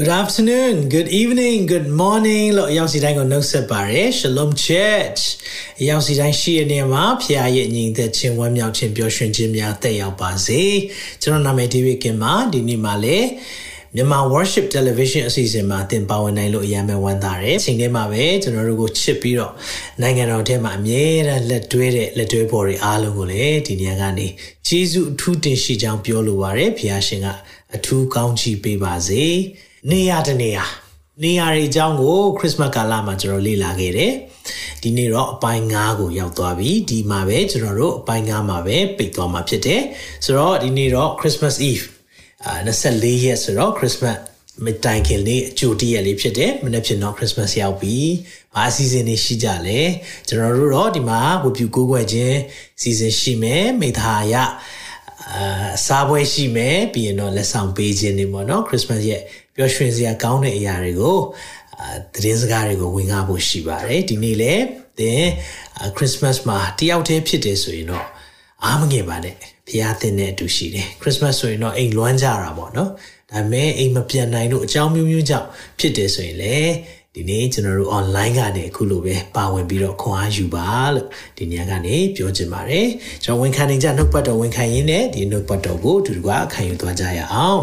Good afternoon, good evening, good morning လို့ရောက်စီတိုင်းကိုနှုတ်ဆက်ပါရယ် Shalom Church ရောက်စီတိုင်းရှိရနေမှာဖခင်ရဲ့ညီသက်ချင်းဝမ်းမြောက်ခြင်းပျော်ရွှင်ခြင်းများတက်ရောက်ပါစေကျွန်တော်နာမည် David Kim ပါဒီနေ့မှာလည်းမြန်မာ Worship Television အစီအစဉ်မှာသင်ပါဝင်နိုင်လို့အရမ်းပဲဝမ်းသာတယ်။ချိန်ထဲမှာပဲကျွန်တော်တို့ကိုချစ်ပြီးတော့နိုင်ငံတော်ထဲမှာအမြဲတမ်းလက်တွဲတဲ့လက်တွဲပေါ်တွေအားလုံးကိုလည်းဒီနေရာကနေကျေးဇူးအထူးတင်ရှိကြောင်းပြောလိုပါရယ်။ဖခင်ရှင်ကအထူးကောင်းချီးပေးပါစေ။ နေရာတနေရာနေရာတွေအကြောင်းကိုခရစ်စမတ်ကာလမှာကျွန်တော်လေ့လာခဲ့တယ်။ဒီနေ့တော့အပိုင်း9ကိုရောက်သွားပြီ။ဒီမှာပဲကျွန်တော်တို့အပိုင်း9မှာပဲပိတ်သွားမှာဖြစ်တယ်။ဆိုတော့ဒီနေ့တော့ Christmas Eve အာ24ရက်ဆိုတော့ Christmas မတိုင်ခင်လေးအကြိုတည့်ရက်လေးဖြစ်တယ်။မနေ့ဖြစ်တော့ Christmas ရောက်ပြီ။ဘာအစီအစဉ်တွေရှိကြလဲ။ကျွန်တော်တို့တော့ဒီမှာဝပြူကိုးကွယ်ခြင်းစီစဉ်ရှိမယ်။မိသားရ အာစားပွဲရှိမယ်ပြီးရင်တော့လက်ဆောင်ပေးခြင်းတွေပေါ့နော် Christmas ရဲ့ပျော်ရွှင်စရာကောင်းတဲ့အရာတွေကိုအာသတင်းစကားတွေကိုဝင်ကားဖို့ရှိပါတယ်ဒီနေ့လည်းသင် Christmas မှာတယောက်တည်းဖြစ်တယ်ဆိုရင်တော့အားမငယ်ပါနဲ့ဘုရားသင်နဲ့အတူရှိတယ် Christmas ဆိုရင်တော့အိမ်လွမ်းကြတာပေါ့နော်ဒါပေမဲ့အိမ်မပြန်နိုင်လို့အကြောင်းမျိုးမျိုးကြောင့်ဖြစ်တယ်ဆိုရင်လည်း ဒီနေ့ကျွန်တော်တို့ online ကနေအခုလိုပဲပါဝင်ပြီးတော့ခွန်အားယူပါလို့ဒီညကနေပြောချင်ပါတယ်ကျွန်တော်ဝန်ခံနေကြနှုတ်ပတ်တော်ဝန်ခံရင်းနဲ့ဒီနှုတ်ပတ်တော်ကိုအတူတူကခံယူသွားကြရအောင်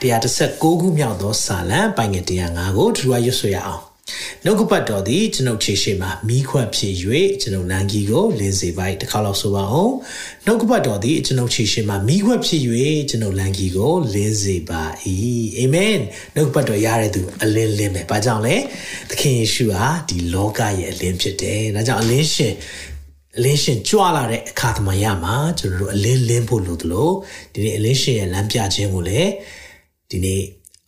136ခုမြောက်သောစာလံပိုင်ငယ်105ကိုအတူတူရွတ်ဆိုရအောင် နှုတ်ကပတ်တော်သည်ကျွန်ုပ်ခြေရှိမှမိခွက်ဖြစ်၍ကျွန်ုပ်နန်းကြီးကိုလင်းစေပါ၏တစ်ခါလောက်ဆိုပါအောင်နှုတ်ကပတ်တော်သည်ကျွန်ုပ်ခြေရှိမှမိခွက်ဖြစ်၍ကျွန်ုပ်လန်းကြီးကိုလင်းစေပါ၏အာမင်နှုတ်ကပတ်တော်ရတဲ့သူအလင်းလင်းပဲဘာကြောင့်လဲသခင်ယေရှုဟာဒီလောကရဲ့အလင်းဖြစ်တယ်ဒါကြောင့်အလင်းရှင်အလင်းရှင်ကြွလာတဲ့အခါသမယမှာကျွန်တော်တို့အလင်းလင်းဖို့လိုသလိုဒီနေ့အလင်းရှင်ရဲ့လမ်းပြခြင်းကိုလည်းဒီနေ့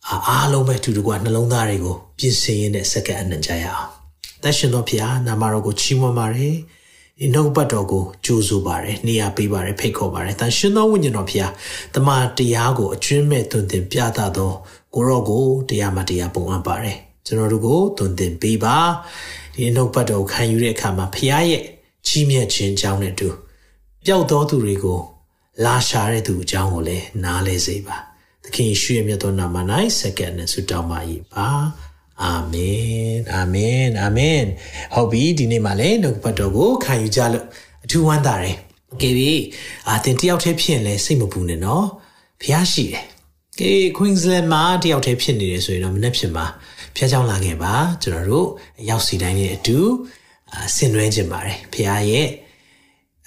အားလုံးပဲတူတူကနှလုံးသားတွေကိုပြင်ဆင်ရတဲ့စက္ကန့်အနှံကြရအောင်။သက်ရှင်တော်ဖျားနာမတော်ကိုချီးမွမ်းပါတယ်။ဒီနှုတ်ပတ်တော်ကိုကြိုးဆိုပါတယ်။နေရာပေးပါတယ်ဖိတ်ခေါ်ပါတယ်။တန်ရှင်သောဝိညာဉ်တော်ဖျားတမန်တရားကိုအကျွမ်းမဲ့သွန်သင်ပြသသောကိုရောကိုတရားမှတရားပုံအပ်ပါတယ်။ကျွန်တော်တို့ကိုသွန်သင်ပေးပါ။ဒီနှုတ်ပတ်တော်ကိုခံယူတဲ့အခါမှာဖျားရဲ့ကြီးမြတ်ခြင်းကြောင်းနဲ့တူပျောက်သောသူတွေကိုလာရှာတဲ့သူအကြောင်းကိုလည်းနားလဲစေပါ။ သခင်ယေရှုရဲ့မြတ်သောနာမ၌စက္ကန့်နဲ့ဆုတောင်းပါ၏ပါအာမင်အာမင်အာမင်ဟုတ်ပြီဒီနေ့မှလည်းနှုတ်ဘတ်တော်ကိုခံယူကြလို့အထူးဝမ်းသာတယ်ကဲပြီအာတင်တယောက်တည်းဖြစ်ရင်လည်းစိတ်မပူနဲ့နော်ဖျားရှိတယ်ကဲ Queensland မှာတယောက်တည်းဖြစ်နေတယ်ဆိုရင်တော့မနေ့ဖြစ်မှာဖျားကြောင်လာခဲ့ပါကျွန်တော်တို့ရောက်စီတိုင်းနဲ့အတူဆင်နွှဲခြင်းပါတယ်ဖျားရဲ့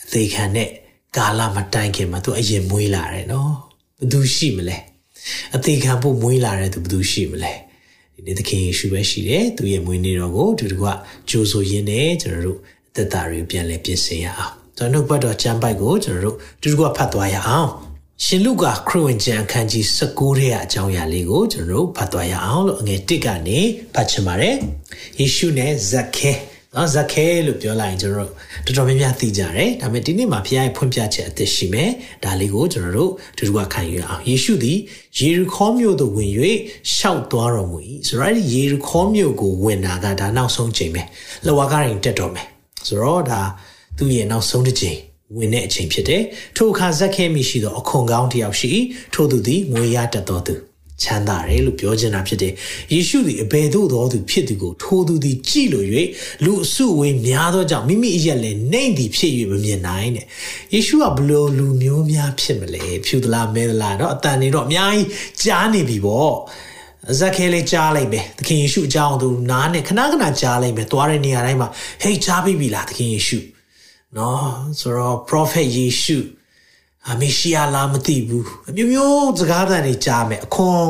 အသေးခံတဲ့ကာလမတိုင်ခင်မှာသူအရင်မွေးလာတယ်နော်ဘယ်သူရှိမလဲ အသေးခံဖို့မွေးလာတဲ့သူဘယ်သူရှိမလဲဒီနေ့သခင်ယေရှုပဲရှိတယ်သူရဲ့မွေးနေ့တော်ကိုသူတို့ကကြိုးဆိုရင်းနဲ့ကျွန်တော်တို့အသက်တာတွေပြန်လဲပြင်ဆင်ရအောင်ကျွန်တော်တို့ဘတ်တော်ကျမ်းပိုက်ကိုကျွန်တော်တို့သူတို့ကဖတ်သွားရအောင်ရှင်လုကာခရစ်ဝင်ကျမ်းအခန်းကြီး19ရဲ့အကြောင်းအရာလေးကိုကျွန်တော်တို့ဖတ်သွားရအောင်လို့အငယ်1ကနေဖတ်ချင်ပါတယ်ယေရှုနဲ့ဇက်ခဲ နော်ဇက်ခဲလို့ပြောလိုက်ရင်ကျွန်တော်တို့တော်တော်များများသိကြတယ်ဒါပေမဲ့ဒီနေ့မှာဖခင်ရဲ့ဖွင့်ပြချက်အသစ်ရှိမယ်ဒါလေးကိုကျွန်တော်တို့တူတူကခံယူအောင်ယေရှုသည်ယေရုခေါမြို့သို့ဝင်၍ရှောက်သွားတော်မူ၏ဆိုတော့ယေရုခေါမြို့ကိုဝင်တာကဒါနောက်ဆုံးချိန်ပဲလဝါကားရင်တက်တော်မယ်ဆိုတော့ဒါသူ့ရဲ့နောက်ဆုံးတစ်ချိန်ဝင်တဲ့အချိန်ဖြစ်တယ်ထိုအခါဇက်ခဲမိရှိသောအခွန်ကောင်းတစ်ယောက်ရှိထို့သူသည်ငွေရတတ်တော်သူ ချမ်းသာတယ်လို့ပြောချင်တာဖြစ်တယ်။ယေရှုသည်အဘယ်သို့သောသူဖြစ်သူကိုထိုသူသည်ကြည်လို့၍လူအစုဝေးများသောကြောင့်မိမိအရက်လည်းနှိမ့်သည်ဖြစ်၍မမြင်နိုင်တဲ့။ယေရှုကဘလို့လူမျိုးများဖြစ်မလဲ။ဖြူသလားမဲသလားတော့အတန်နေတော့အများကြီးကြားနေပြီပေါ့။ဇက်ခဲလေးကြားလိုက်မယ်။သခင်ယေရှုအကြောင်းသူနားနဲ့ခဏခဏကြားလိုက်မယ်။သွားတဲ့နေရာတိုင်းမှာဟေးကြားပြီလားသခင်ယေရှု။နော်ဆိုတော့ prophet ယေရှု အမေရှိယာလားမသိဘူးအမျိုးမျိုးစကားသံတွေကြားမယ်အခွန်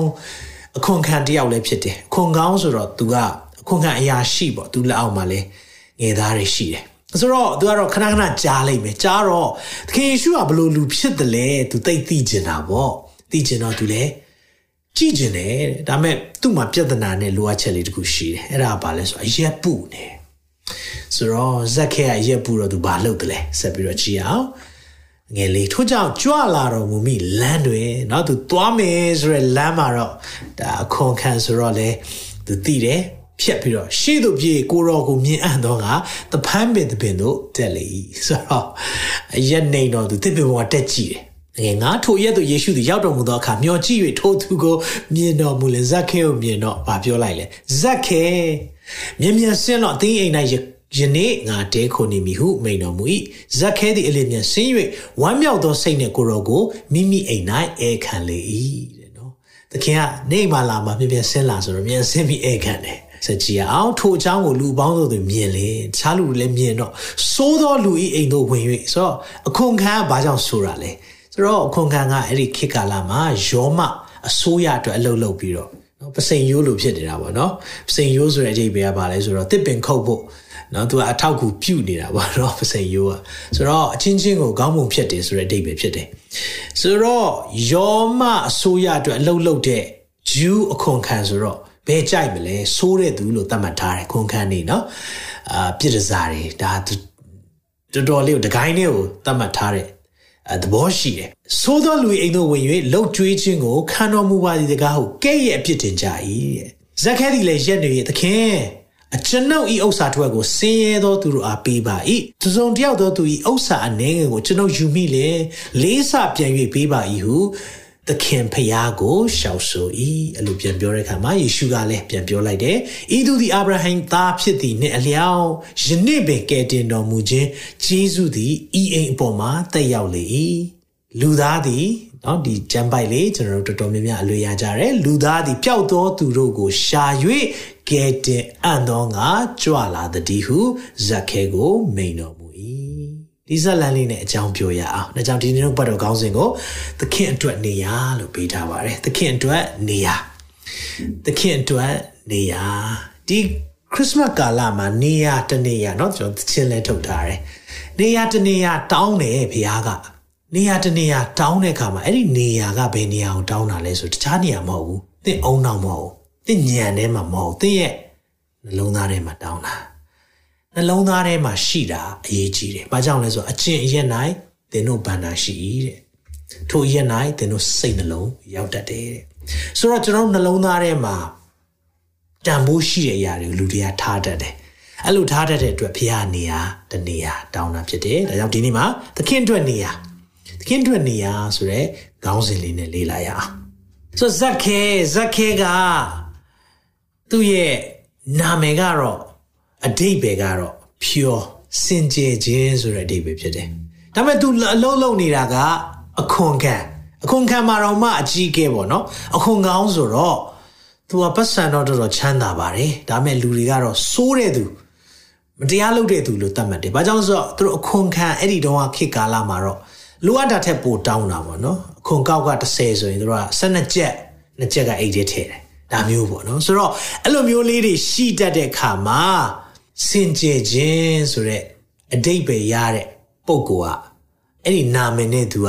အခွန်ခံတယောက်လည်းဖြစ်တယ်အခွန်ကောင်းဆိုတော့ तू ကအခွန်ခံအရာရှိပေါ့ तू လက်အောက်မှာလည်းငယ်သားတွေရှိတယ်ဆိုတော့ तू ကတော့ခဏခဏကြားလိုက်မယ်ကြားတော့သခင်ယေရှုကဘလို့လူဖြစ်တယ်လဲ तू သိသိကျင်တာပေါ့သိကျင်တော့ तू လည်းကြည့်ကျင်တယ်ဒါပေမဲ့သူ့မှာပြဿနာနဲ့လိုအပ်ချက်လေးတခုရှိတယ်အဲ့ဒါဘာလဲဆိုအရက်ပုနေဆိုတော့ဇက်ခဲကအရက်ပုတော့ तू ဘာလုပ်တယ်လဲဆက်ပြီးတော့ကြည့်အောင် ငယ်လေးထို့ကြောင့်ကြွလာတော်မူမိလမ်းတွင်เนาะသူသွားမယ်ဆိုရယ်လမ်းမှာတော့ဒါအခွန်ခံဆိုတော့လေသူသိတယ်ဖြတ်ပြီးတော့ရှေ့သို့ပြေးကိုရောကိုမြင်အံ့တော့ကတဖမ်းပင်တပင်တို့တက်လေဆိုတော့ရက်နေတော့သူတစ်ပင်ပေါ်တက်ကြည့်တယ်ငယ်ငါထိုရက်သို့ယေရှုသည်ရောက်တော်မူသောအခါမျောကြည့်၍ထိုသူကိုမြင်တော်မူလေဇက်ခဲကိုမြင်တော့ဗာပြောလိုက်လေဇက်ခဲမြင်မြန်ဆင်းတော့အသိအိမ်၌ ယနေ့ငါတဲခုနေမည်ဟုမိန်တော်မူ၏ဇက်ခဲသည်အလင်းမြန်ဆင်း၍ဝမ်းမြောက်သောစိတ်နှင့်ကိုရောကိုမိမိအိမ်၌အဲခံလေ၏တဲ့နော်သခင်ကနေမှလာမှပြပြဆင်းလာဆိုတော့မြန်ဆင်းပြီးအဲခံတယ်စကြည်အောင်ထိုအကြောင်းကိုလူပေါင်းတို့တွေမြင်လေတခြားလူတွေလည်းမြင်တော့စိုးသောလူဤအိမ်တို့ဝင်၍ဆိုတော့အခွန်ခံကဘာကြောင့်ဆိုတာလဲဆိုတော့အခွန်ခံကအဲ့ဒီခေတ်ကာလမှာယောမအစိုးရအတွက်အလုပ်လုပ်ပြီးတော့နော်ပစိန်ရိုးလိုဖြစ်နေတာပေါ့နော်ပစိန်ရိုးဆိုတဲ့အဓိပ္ပာယ်ကဘာလဲဆိုတော့တစ်ပင်ခုတ်ဖို့ နော်သူကအထောက်ကူပြုနေတာပေါ့နော်ပစိန်ရိုးอ่ะဆိုတော့အချင်းချင်းကိုခေါင်းပုံဖြစ်တယ်ဆိုတဲ့အဓိပ္ပာယ်ဖြစ်တယ်ဆိုတော့ယောမအစိုးရအတွက်အလုပ်လုပ်တဲ့ဂျူးအခွန်ခံဆိုတော့ဘယ်ကြိုက်မလဲဆိုးတဲ့သူလို့သတ်မှတ်ထားတယ်ခွန်ခန်းနေနော်အာပြစ်ဒဇာတွေဒါတော်တော်လေးကိုတကိုင်းလေးကိုသတ်မှတ်ထားတဲ့သဘောရှိတယ်ဆိုးသောလူအိမ်တို့ဝင်၍လှုပ်ကြွေးခြင်းကိုခံတော်မူပါသည်တကားဟုကဲ့ရဲ့အပြစ်တင်ကြ၏တဲ့ဇက်ခဲဒီလည်းရက်နေရဲ့သခင် အကျွန်ုပ်ဤဥစ္စာထွက်ကိုဆင်းရဲသောသူတို့အားပေးပါ၏တစုံတယောက်သောသူဤဥစ္စာအနေငယ်ကိုကျွန်ုပ်ယူမိလေလေးစပြန်၍ပေးပါ၏ဟုသခင်ဖျားကိုရှောက်ဆို၏အဲ့လိုပြန်ပြောတဲ့အခါမှာယေရှုကလည်းပြန်ပြောလိုက်တယ်ဤသူသည်အာဗြဟိမ်သားဖြစ်သည်နှင့်အလျောက်ယနေ့ပင်ကယ်တင်တော်မူခြင်းဂျေဇုသည်ဤအိမ်အပေါ်မှာတက်ရောက်လေ၏လူသားသည် เนาะဒီဂျမ်ပိုက်လေးကျွန်တော်တို့တော်တော်များများအလွေရကြတယ်လူသားသည်ပျောက်သောသူတို့ကိုရှာ၍ကယ်တင်အံ့သောငါကြွလာသည်ဟုဇက်ခဲကိုမိန်တော်မူဒီဇက်လန်လေးနဲ့အကြောင်းပြောရအောင်။ဒါကြောင့်ဒီနေ့တော့ဘတ်တော်ကောင်းစဉ်ကိုသခင်အတွက်နေရလို့ပေးထားပါတယ်။သခင်အတွက်နေရ။သခင်အတွက်နေရ။ဒီခရစ်စမတ်ကာလမှာနေရတနေရเนาะကျွန်တော်သချင်းလဲထုတ်ထားတယ်။နေရတနေရတောင်းတယ်ဘုရားက နေရတနေရတောင်းတဲ့အခါမှာအဲ့ဒီနေရကဘယ်နေရာကိုတောင်းတာလဲဆိုတခြားနေရာမဟုတ်ဘူး။သင်အုံနောက်မဟုတ်ဘူး။သင်ညံထဲမှာမဟုတ်ဘူး။သင်ရဲ့နှလုံးသားထဲမှာတောင်းတာ။နှလုံးသားထဲမှာရှိတာအရေးကြီးတယ်။ဘာကြောင့်လဲဆိုတော့အကျင့်အရက်၌သင်တို့ဗန္တာရှိတဲ့။ထိုအရက်၌သင်တို့စိတ်နှလုံးရောက်တတ်တယ်တဲ့။ဆိုတော့ကျွန်တော်နှလုံးသားထဲမှာတန်ဖိုးရှိတဲ့အရာတွေကိုလူတွေကထားတတ်တယ်။အဲ့လိုထားတတ်တဲ့အတွက်ဖះနေရာတနေရာတောင်းတာဖြစ်တယ်။ဒါကြောင့်ဒီနေ့မှာသခင်အတွက်နေရာသ ခင်အတွက်နေရာဆိုရဲခေါင်းစဉ်လေးနဲ့လေးလာရအောင်။ဆိုဇက်ခဲဇက်ခဲကသူ့ရဲ့နာမည်ကတော့အတိတ်ပဲကတော့ pure စင်ကြယ်ခြင်းဆိုတဲ့အတိတ်ပဲဖြစ်တယ်။ဒါပေမဲ့ तू အလုံးလုံးနေတာကအခွန်ခံအခွန်ခံမှာတော့မှအကြီးကဲပေါ့နော်။အခွန်ကောင်းဆိုတော့ तू ကပတ်စံတော့တော်တော်ချမ်းသာပါတယ်။ဒါပေမဲ့လူတွေကတော့စိုးတဲ့သူမတရားလုပ်တဲ့သူလို့သတ်မှတ်တယ်။ဘာကြောင့်လဲဆိုတော့သူတို့အခွန်ခံအဲ့ဒီတော့ခေတ်ကာလမှာတော့ လိုအပ်တာထက်ပိုတောင်းတာပေါ့နော်။အခွန်ကောက်က30ဆိုရင်သူတို့က12ကျက်နှစ်ကျက်ကအိတ်ထဲထည့်တယ်။ဒါမျိုးပေါ့နော်။ဆိုတော့အဲ့လိုမျိုးလေးတွေရှိတတ်တဲ့ခါမှာစင်ကြယ်ခြင်းဆိုတဲ့အတိတ်ပဲရတဲ့ပုံကောကအဲ့ဒီနာမည်နဲ့သူက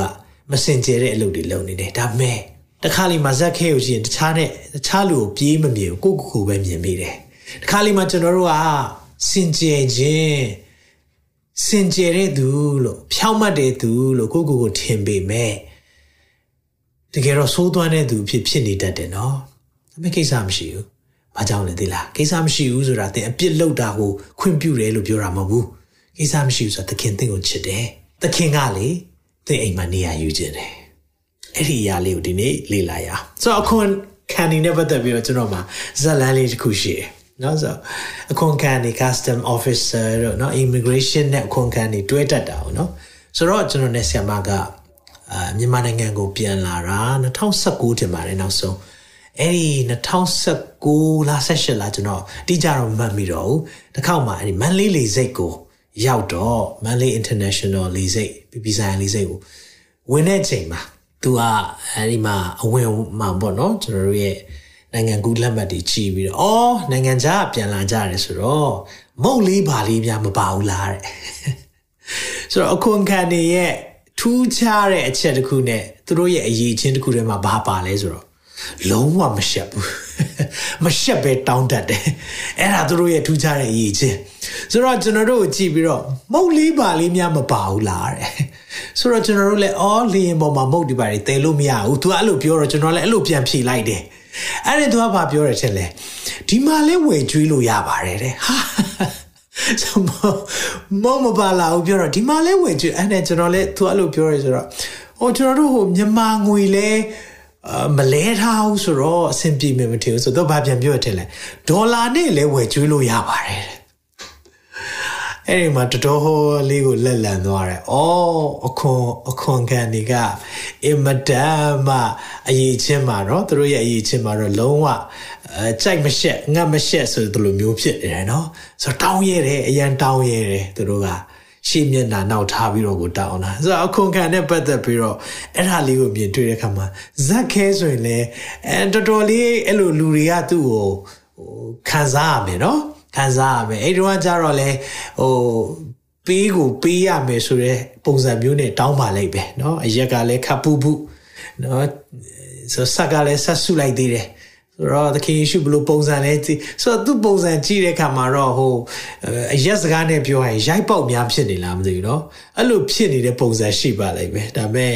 မစင်ကြယ်တဲ့အလုပ်တွေလုပ်နေတယ်ဒါမဲ့တခါလီမှာဇက်ခဲကိုကြည့်ရင်တခြားနဲ့တခြားလူကိုပြေးမမြင်ကိုကိုကိုပဲမြင်မိတယ်တခါလီမှာကျွန်တော်တို့ကစင်ကြယ်ခြင်း စင်ကြယ်တဲ့သူလို့ဖြောင်းမှတ်တဲ့သူလို့ကိုကိုကိုထင်ပေမဲ့တကယ်တော့သိုးသွမ်းတဲ့သူဖြစ်ဖြစ်နေတတ်တယ်နော်ဒါပေမဲ့ကိစ္စမရှိဘူးဘာကြောင့်လဲသိလားကိစ္စမရှိဘူးဆိုတာသင်အပြစ်လုပ်တာကိုခွင့်ပြုတယ်လို့ပြောတာမဟုတ်ဘူးကိစ္စမရှိဘူးဆိုတာသခင်သင်ကိုချစ်တယ်သခင်ကလေသင်အိမ်မှာနေရာယူခြင်းတယ်အဲ့ဒီအရာလေးကိုဒီနေ့လေ့လာရအောင်ဆိုတော့အခွန်ခံနေနဲ့ပတ်သက်ပြီးတော့ကျွန်တော်မှာဇက်လန်းလေးတစ်ခုရှိတယ် နော်ဆိုအခွန်ခံနေ custom officer တို့နော် immigration နဲ့အခွန်ခံနေတွဲတက်တာ哦နော်ဆိုတော့ကျွန်တော်နဲ့ဆရာမကအာမြန်မာနိုင်ငံကိုပြန်လာတာ2019တင်ပါတယ်နောက်ဆုံးအဲ့ဒီ2019လား18လားကျွန်တော်တိကျတော့မှတ်မိတော့ဘူးတစ်ခေါက်မှအဲ့ဒီမန်လေးလေစိတ်ကိုရောက်တော့မန်လေး international လေစိတ်ပြည်ပြည်ဆိုင်ရာလေစိတ်ကိုဝင်တဲ့ချိန်မှာသူကအဲ့ဒီမှာအဝင်မှာပေါ့နော်ကျွန်တော်တို့ရဲ့ နိုင်ငံကူးလက်မှတ်တွေကြီးပြီးတော့အော်နိုင်ငံခြားပြန်လာကြတယ်ဆိုတော့မုတ်လေးပါလေးများမပါဘူးလားတဲ့ဆိုတော့အခွန်ခံနေရဲ့ထူးခြားတဲ့အချက်တစ်ခုနဲ့သူတို့ရဲ့အရေးချင်းတစ်ခုထဲမှာဘာပါလဲဆိုတော့လုံးဝမရှက်ဘူးမရှက်ပဲတောင်းတတ်တယ်အဲ့ဒါသူတို့ရဲ့ထူးခြားတဲ့အရေးချင်းဆိုတော့ကျွန်တော်တို့ကိုကြည့်ပြီးတော့မုတ်လေးပါလေးများမပါဘူးလားတဲ့ဆိုတော့ကျွန်တော်တို့လည်းအော်လီရင်ပေါ်မှာမုတ်ဒီပါတွေတဲလို့မရဘူး तू အဲ့လိုပြောတော့ကျွန်တော်လည်းအဲ့လိုပြန်ဖြေလိုက်တယ် အဲ့ဒီ तू ကဘာပြောရချက်လဲဒီမှာလဲဝယ်ကျွေးလို့ရပါတယ်တဲ့ဟာဆိုမမမပါလာဘူးပြောတော့ဒီမှာလဲဝယ်ကျွေးအဲ့နဲ့ကျွန်တော်လည်း तू အဲ့လိုပြောရဆိုတော့ဟိုကျွန်တော်တို့ဟိုမြန်မာငွေလဲမလဲထားဘူးဆိုတော့အဆင်ပြေမယ်မထင်ဘူးဆိုတော့ဘာပြန်ပြောရတဲ့လဲဒေါ်လာနဲ့လဲဝယ်ကျွေးလို့ရပါတယ်တဲ့ အဲ့ဒီမှာတတော်ဟောလေးကိုလက်လန်သွားတယ်။အော်အခွန်အခွန်ခံတွေကအင်မတန်မှအရေးချင်းမှာနော်သူတို့ရဲ့အရေးချင်းမှာတော့လုံးဝအဲကြိုက်မရှက်ငတ်မရှက်ဆိုတဲ့လိုမျိုးဖြစ်နေတယ်နော်။ဆိုတော့တောင်းရဲတယ်အရန်တောင်းရဲတယ်သူတို့ကရှေ့မျက်နှာနောက်ထားပြီးတော့ကိုတောင်းတာဆိုတော့အခွန်ခံနဲ့ပတ်သက်ပြီးတော့အဲ့ဒါလေးကိုမြင်တွေ့တဲ့အခါမှာဇက်ခဲဆိုရင်လည်းအဲတော်တော်လေးအဲ့လိုလူတွေကသူ့ကိုဟိုခံစားရမယ်နော်။ ခံစားရမယ်အဲ့ဒီတော့ကျတော့လေဟိုပေးကိုပေးရမယ်ဆိုတဲ့ပုံစံမျိုးနဲ့တောင်းပါလိုက်ပဲเนาะအရက်ကလည်းခပ်ပူပူเนาะဆိုဆက်ကလည်းဆက်ဆုလိုက်သေးတယ် ဆိုတော့သခင်ယေရှုဘလို့ပုံစံလဲကြည့်ဆိုတော့သူ့ပုံစံကြည့်တဲ့အခါမှာတော့ဟိုအရက်စကားနဲ့ပြောရင်ရိုက်ပေါက်များဖြစ်နေလားမသိဘူးเนาะအဲ့လိုဖြစ်နေတဲ့ပုံစံရှိပါလိမ့်မယ်ဒါပေမဲ့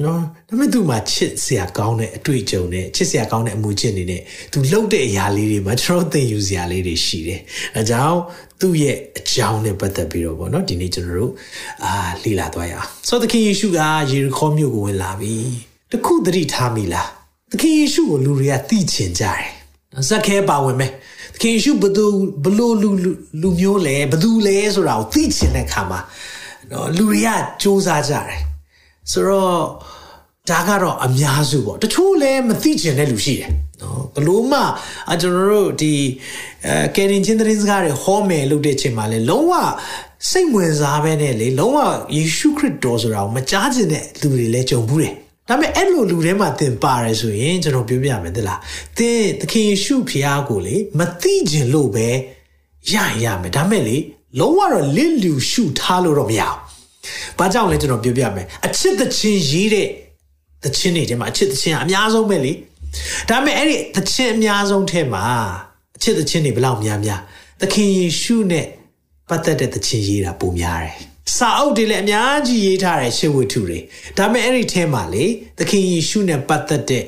เนาะဒါပေမဲ့သူ့မှာချစ်စရာကောင်းတဲ့အတွေ့အကြုံနဲ့ချစ်စရာကောင်းတဲ့အမှုချစ်နေတဲ့သူလှုပ်တဲ့အရာလေးတွေမှာကျွန်တော်သင်ယူစရာလေးတွေရှိတယ်အဲကြောင့်သူ့ရဲ့အကြောင်းနဲ့ပတ်သက်ပြီးတော့ဗောနော်ဒီနေ့ကျွန်တော်တို့အာလေ့လာသွားရအောင်ဆိုတော့သခင်ယေရှုကယေရီခေါမြို့ကိုဝင်လာပြီတခုသတိထားမိလား သခင်ယေရှုကိုလူတွေကသိချင်ကြတယ်ဇက်ခဲပါဝင်မယ်သခင်ယေရှုဘသူဘလို့လူလူမျိုးလဲဘသူလဲဆိုတာကိုသိချင်တဲ့ခါမှာနော်လူတွေကစူးစမ်းကြတယ်ဆိုတော့ဒါကတော့အများစုပေါ့တချို့လည်းမသိချင်တဲ့လူရှိတယ်နော်ဘလို့မှအကျွန်တော်တို့ဒီအဲကယ်ရင်ချင်းသတင်းစကားတွေဟောမယ်လို့တဲ့ချိန်မှာလဲလုံးဝစိတ်ဝင်စားပဲနဲ့လေလုံးဝယေရှုခရစ်တော်ဆိုတာကိုမကြားချင်တဲ့လူတွေလည်းကြုံဘူးတယ် ဒါပေမဲ့အဲ့လိုလူထဲမှာသင်ပါတယ်ဆိုရင်ကျွန်တော်ပြောပြမယ်တလားသင်သခင်ယေရှုဖခင်ကိုလေမသိကျင်လို့ပဲရရမယ်ဒါပေမဲ့လေလုံးဝတော့လစ်လူရှုထားလို့တော့မရအောင်ဘာကြောင့်လဲကျွန်တော်ပြောပြမယ်အချစ်တချင်းရေးတဲ့တချင်းတွေထဲမှာအချစ်တချင်းအများဆုံးပဲလေဒါပေမဲ့အဲ့ဒီတချင်းအများဆုံးထဲမှာအချစ်တချင်းတွေဘယ်လောက်များများသခင်ယေရှုနဲ့ပတ်သက်တဲ့တချင်းရေးတာပုံများတယ် စာအုပ်တွေလည်းအများကြီးရေးထားတယ်ရှေးဝတ္ထုတွေဒါပေမဲ့အဲ့ဒီထဲမှာလေသခင်ယေရှုနဲ့ပတ်သက်တဲ့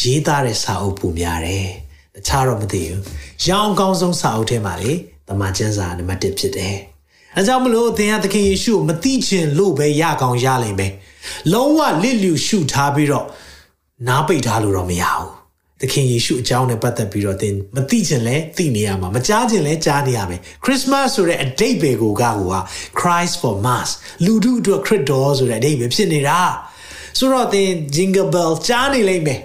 ရေးသားတဲ့စာအုပ်ပုံများတယ်တခြားတော့မသိဘူးရောင်းကောင်းဆုံးစာအုပ်ထဲမှာလေတမန်ကျမ်းစာနံပါတ်1ဖြစ်တယ်အဲကြောင့်မလို့သင်ဟာသခင်ယေရှုကိုမသိချင်လို့ပဲရကောင်းရလိမ့်မယ်လုံးဝလစ်လျူရှုထားပြီးတော့နားပိတ်ထားလို့တော့မရဘူး သခင်ယေရှုအကြောင်းနဲ့ပတ်သက်ပြီးတော့သင်မသိချင်လဲသိနေရမှာမကြားချင်လဲကြားနေရမယ်ခရစ်စမတ်ဆိုတဲ့အတိတ်ပဲကိုကဟိုဟာ Christ for mass လူတို့အတွက်ခရစ်တော်ဆိုတဲ့အတိတ်ပဲဖြစ်နေတာဆိုတော့သင် jingle bell ကြားနေလိမ့်မယ်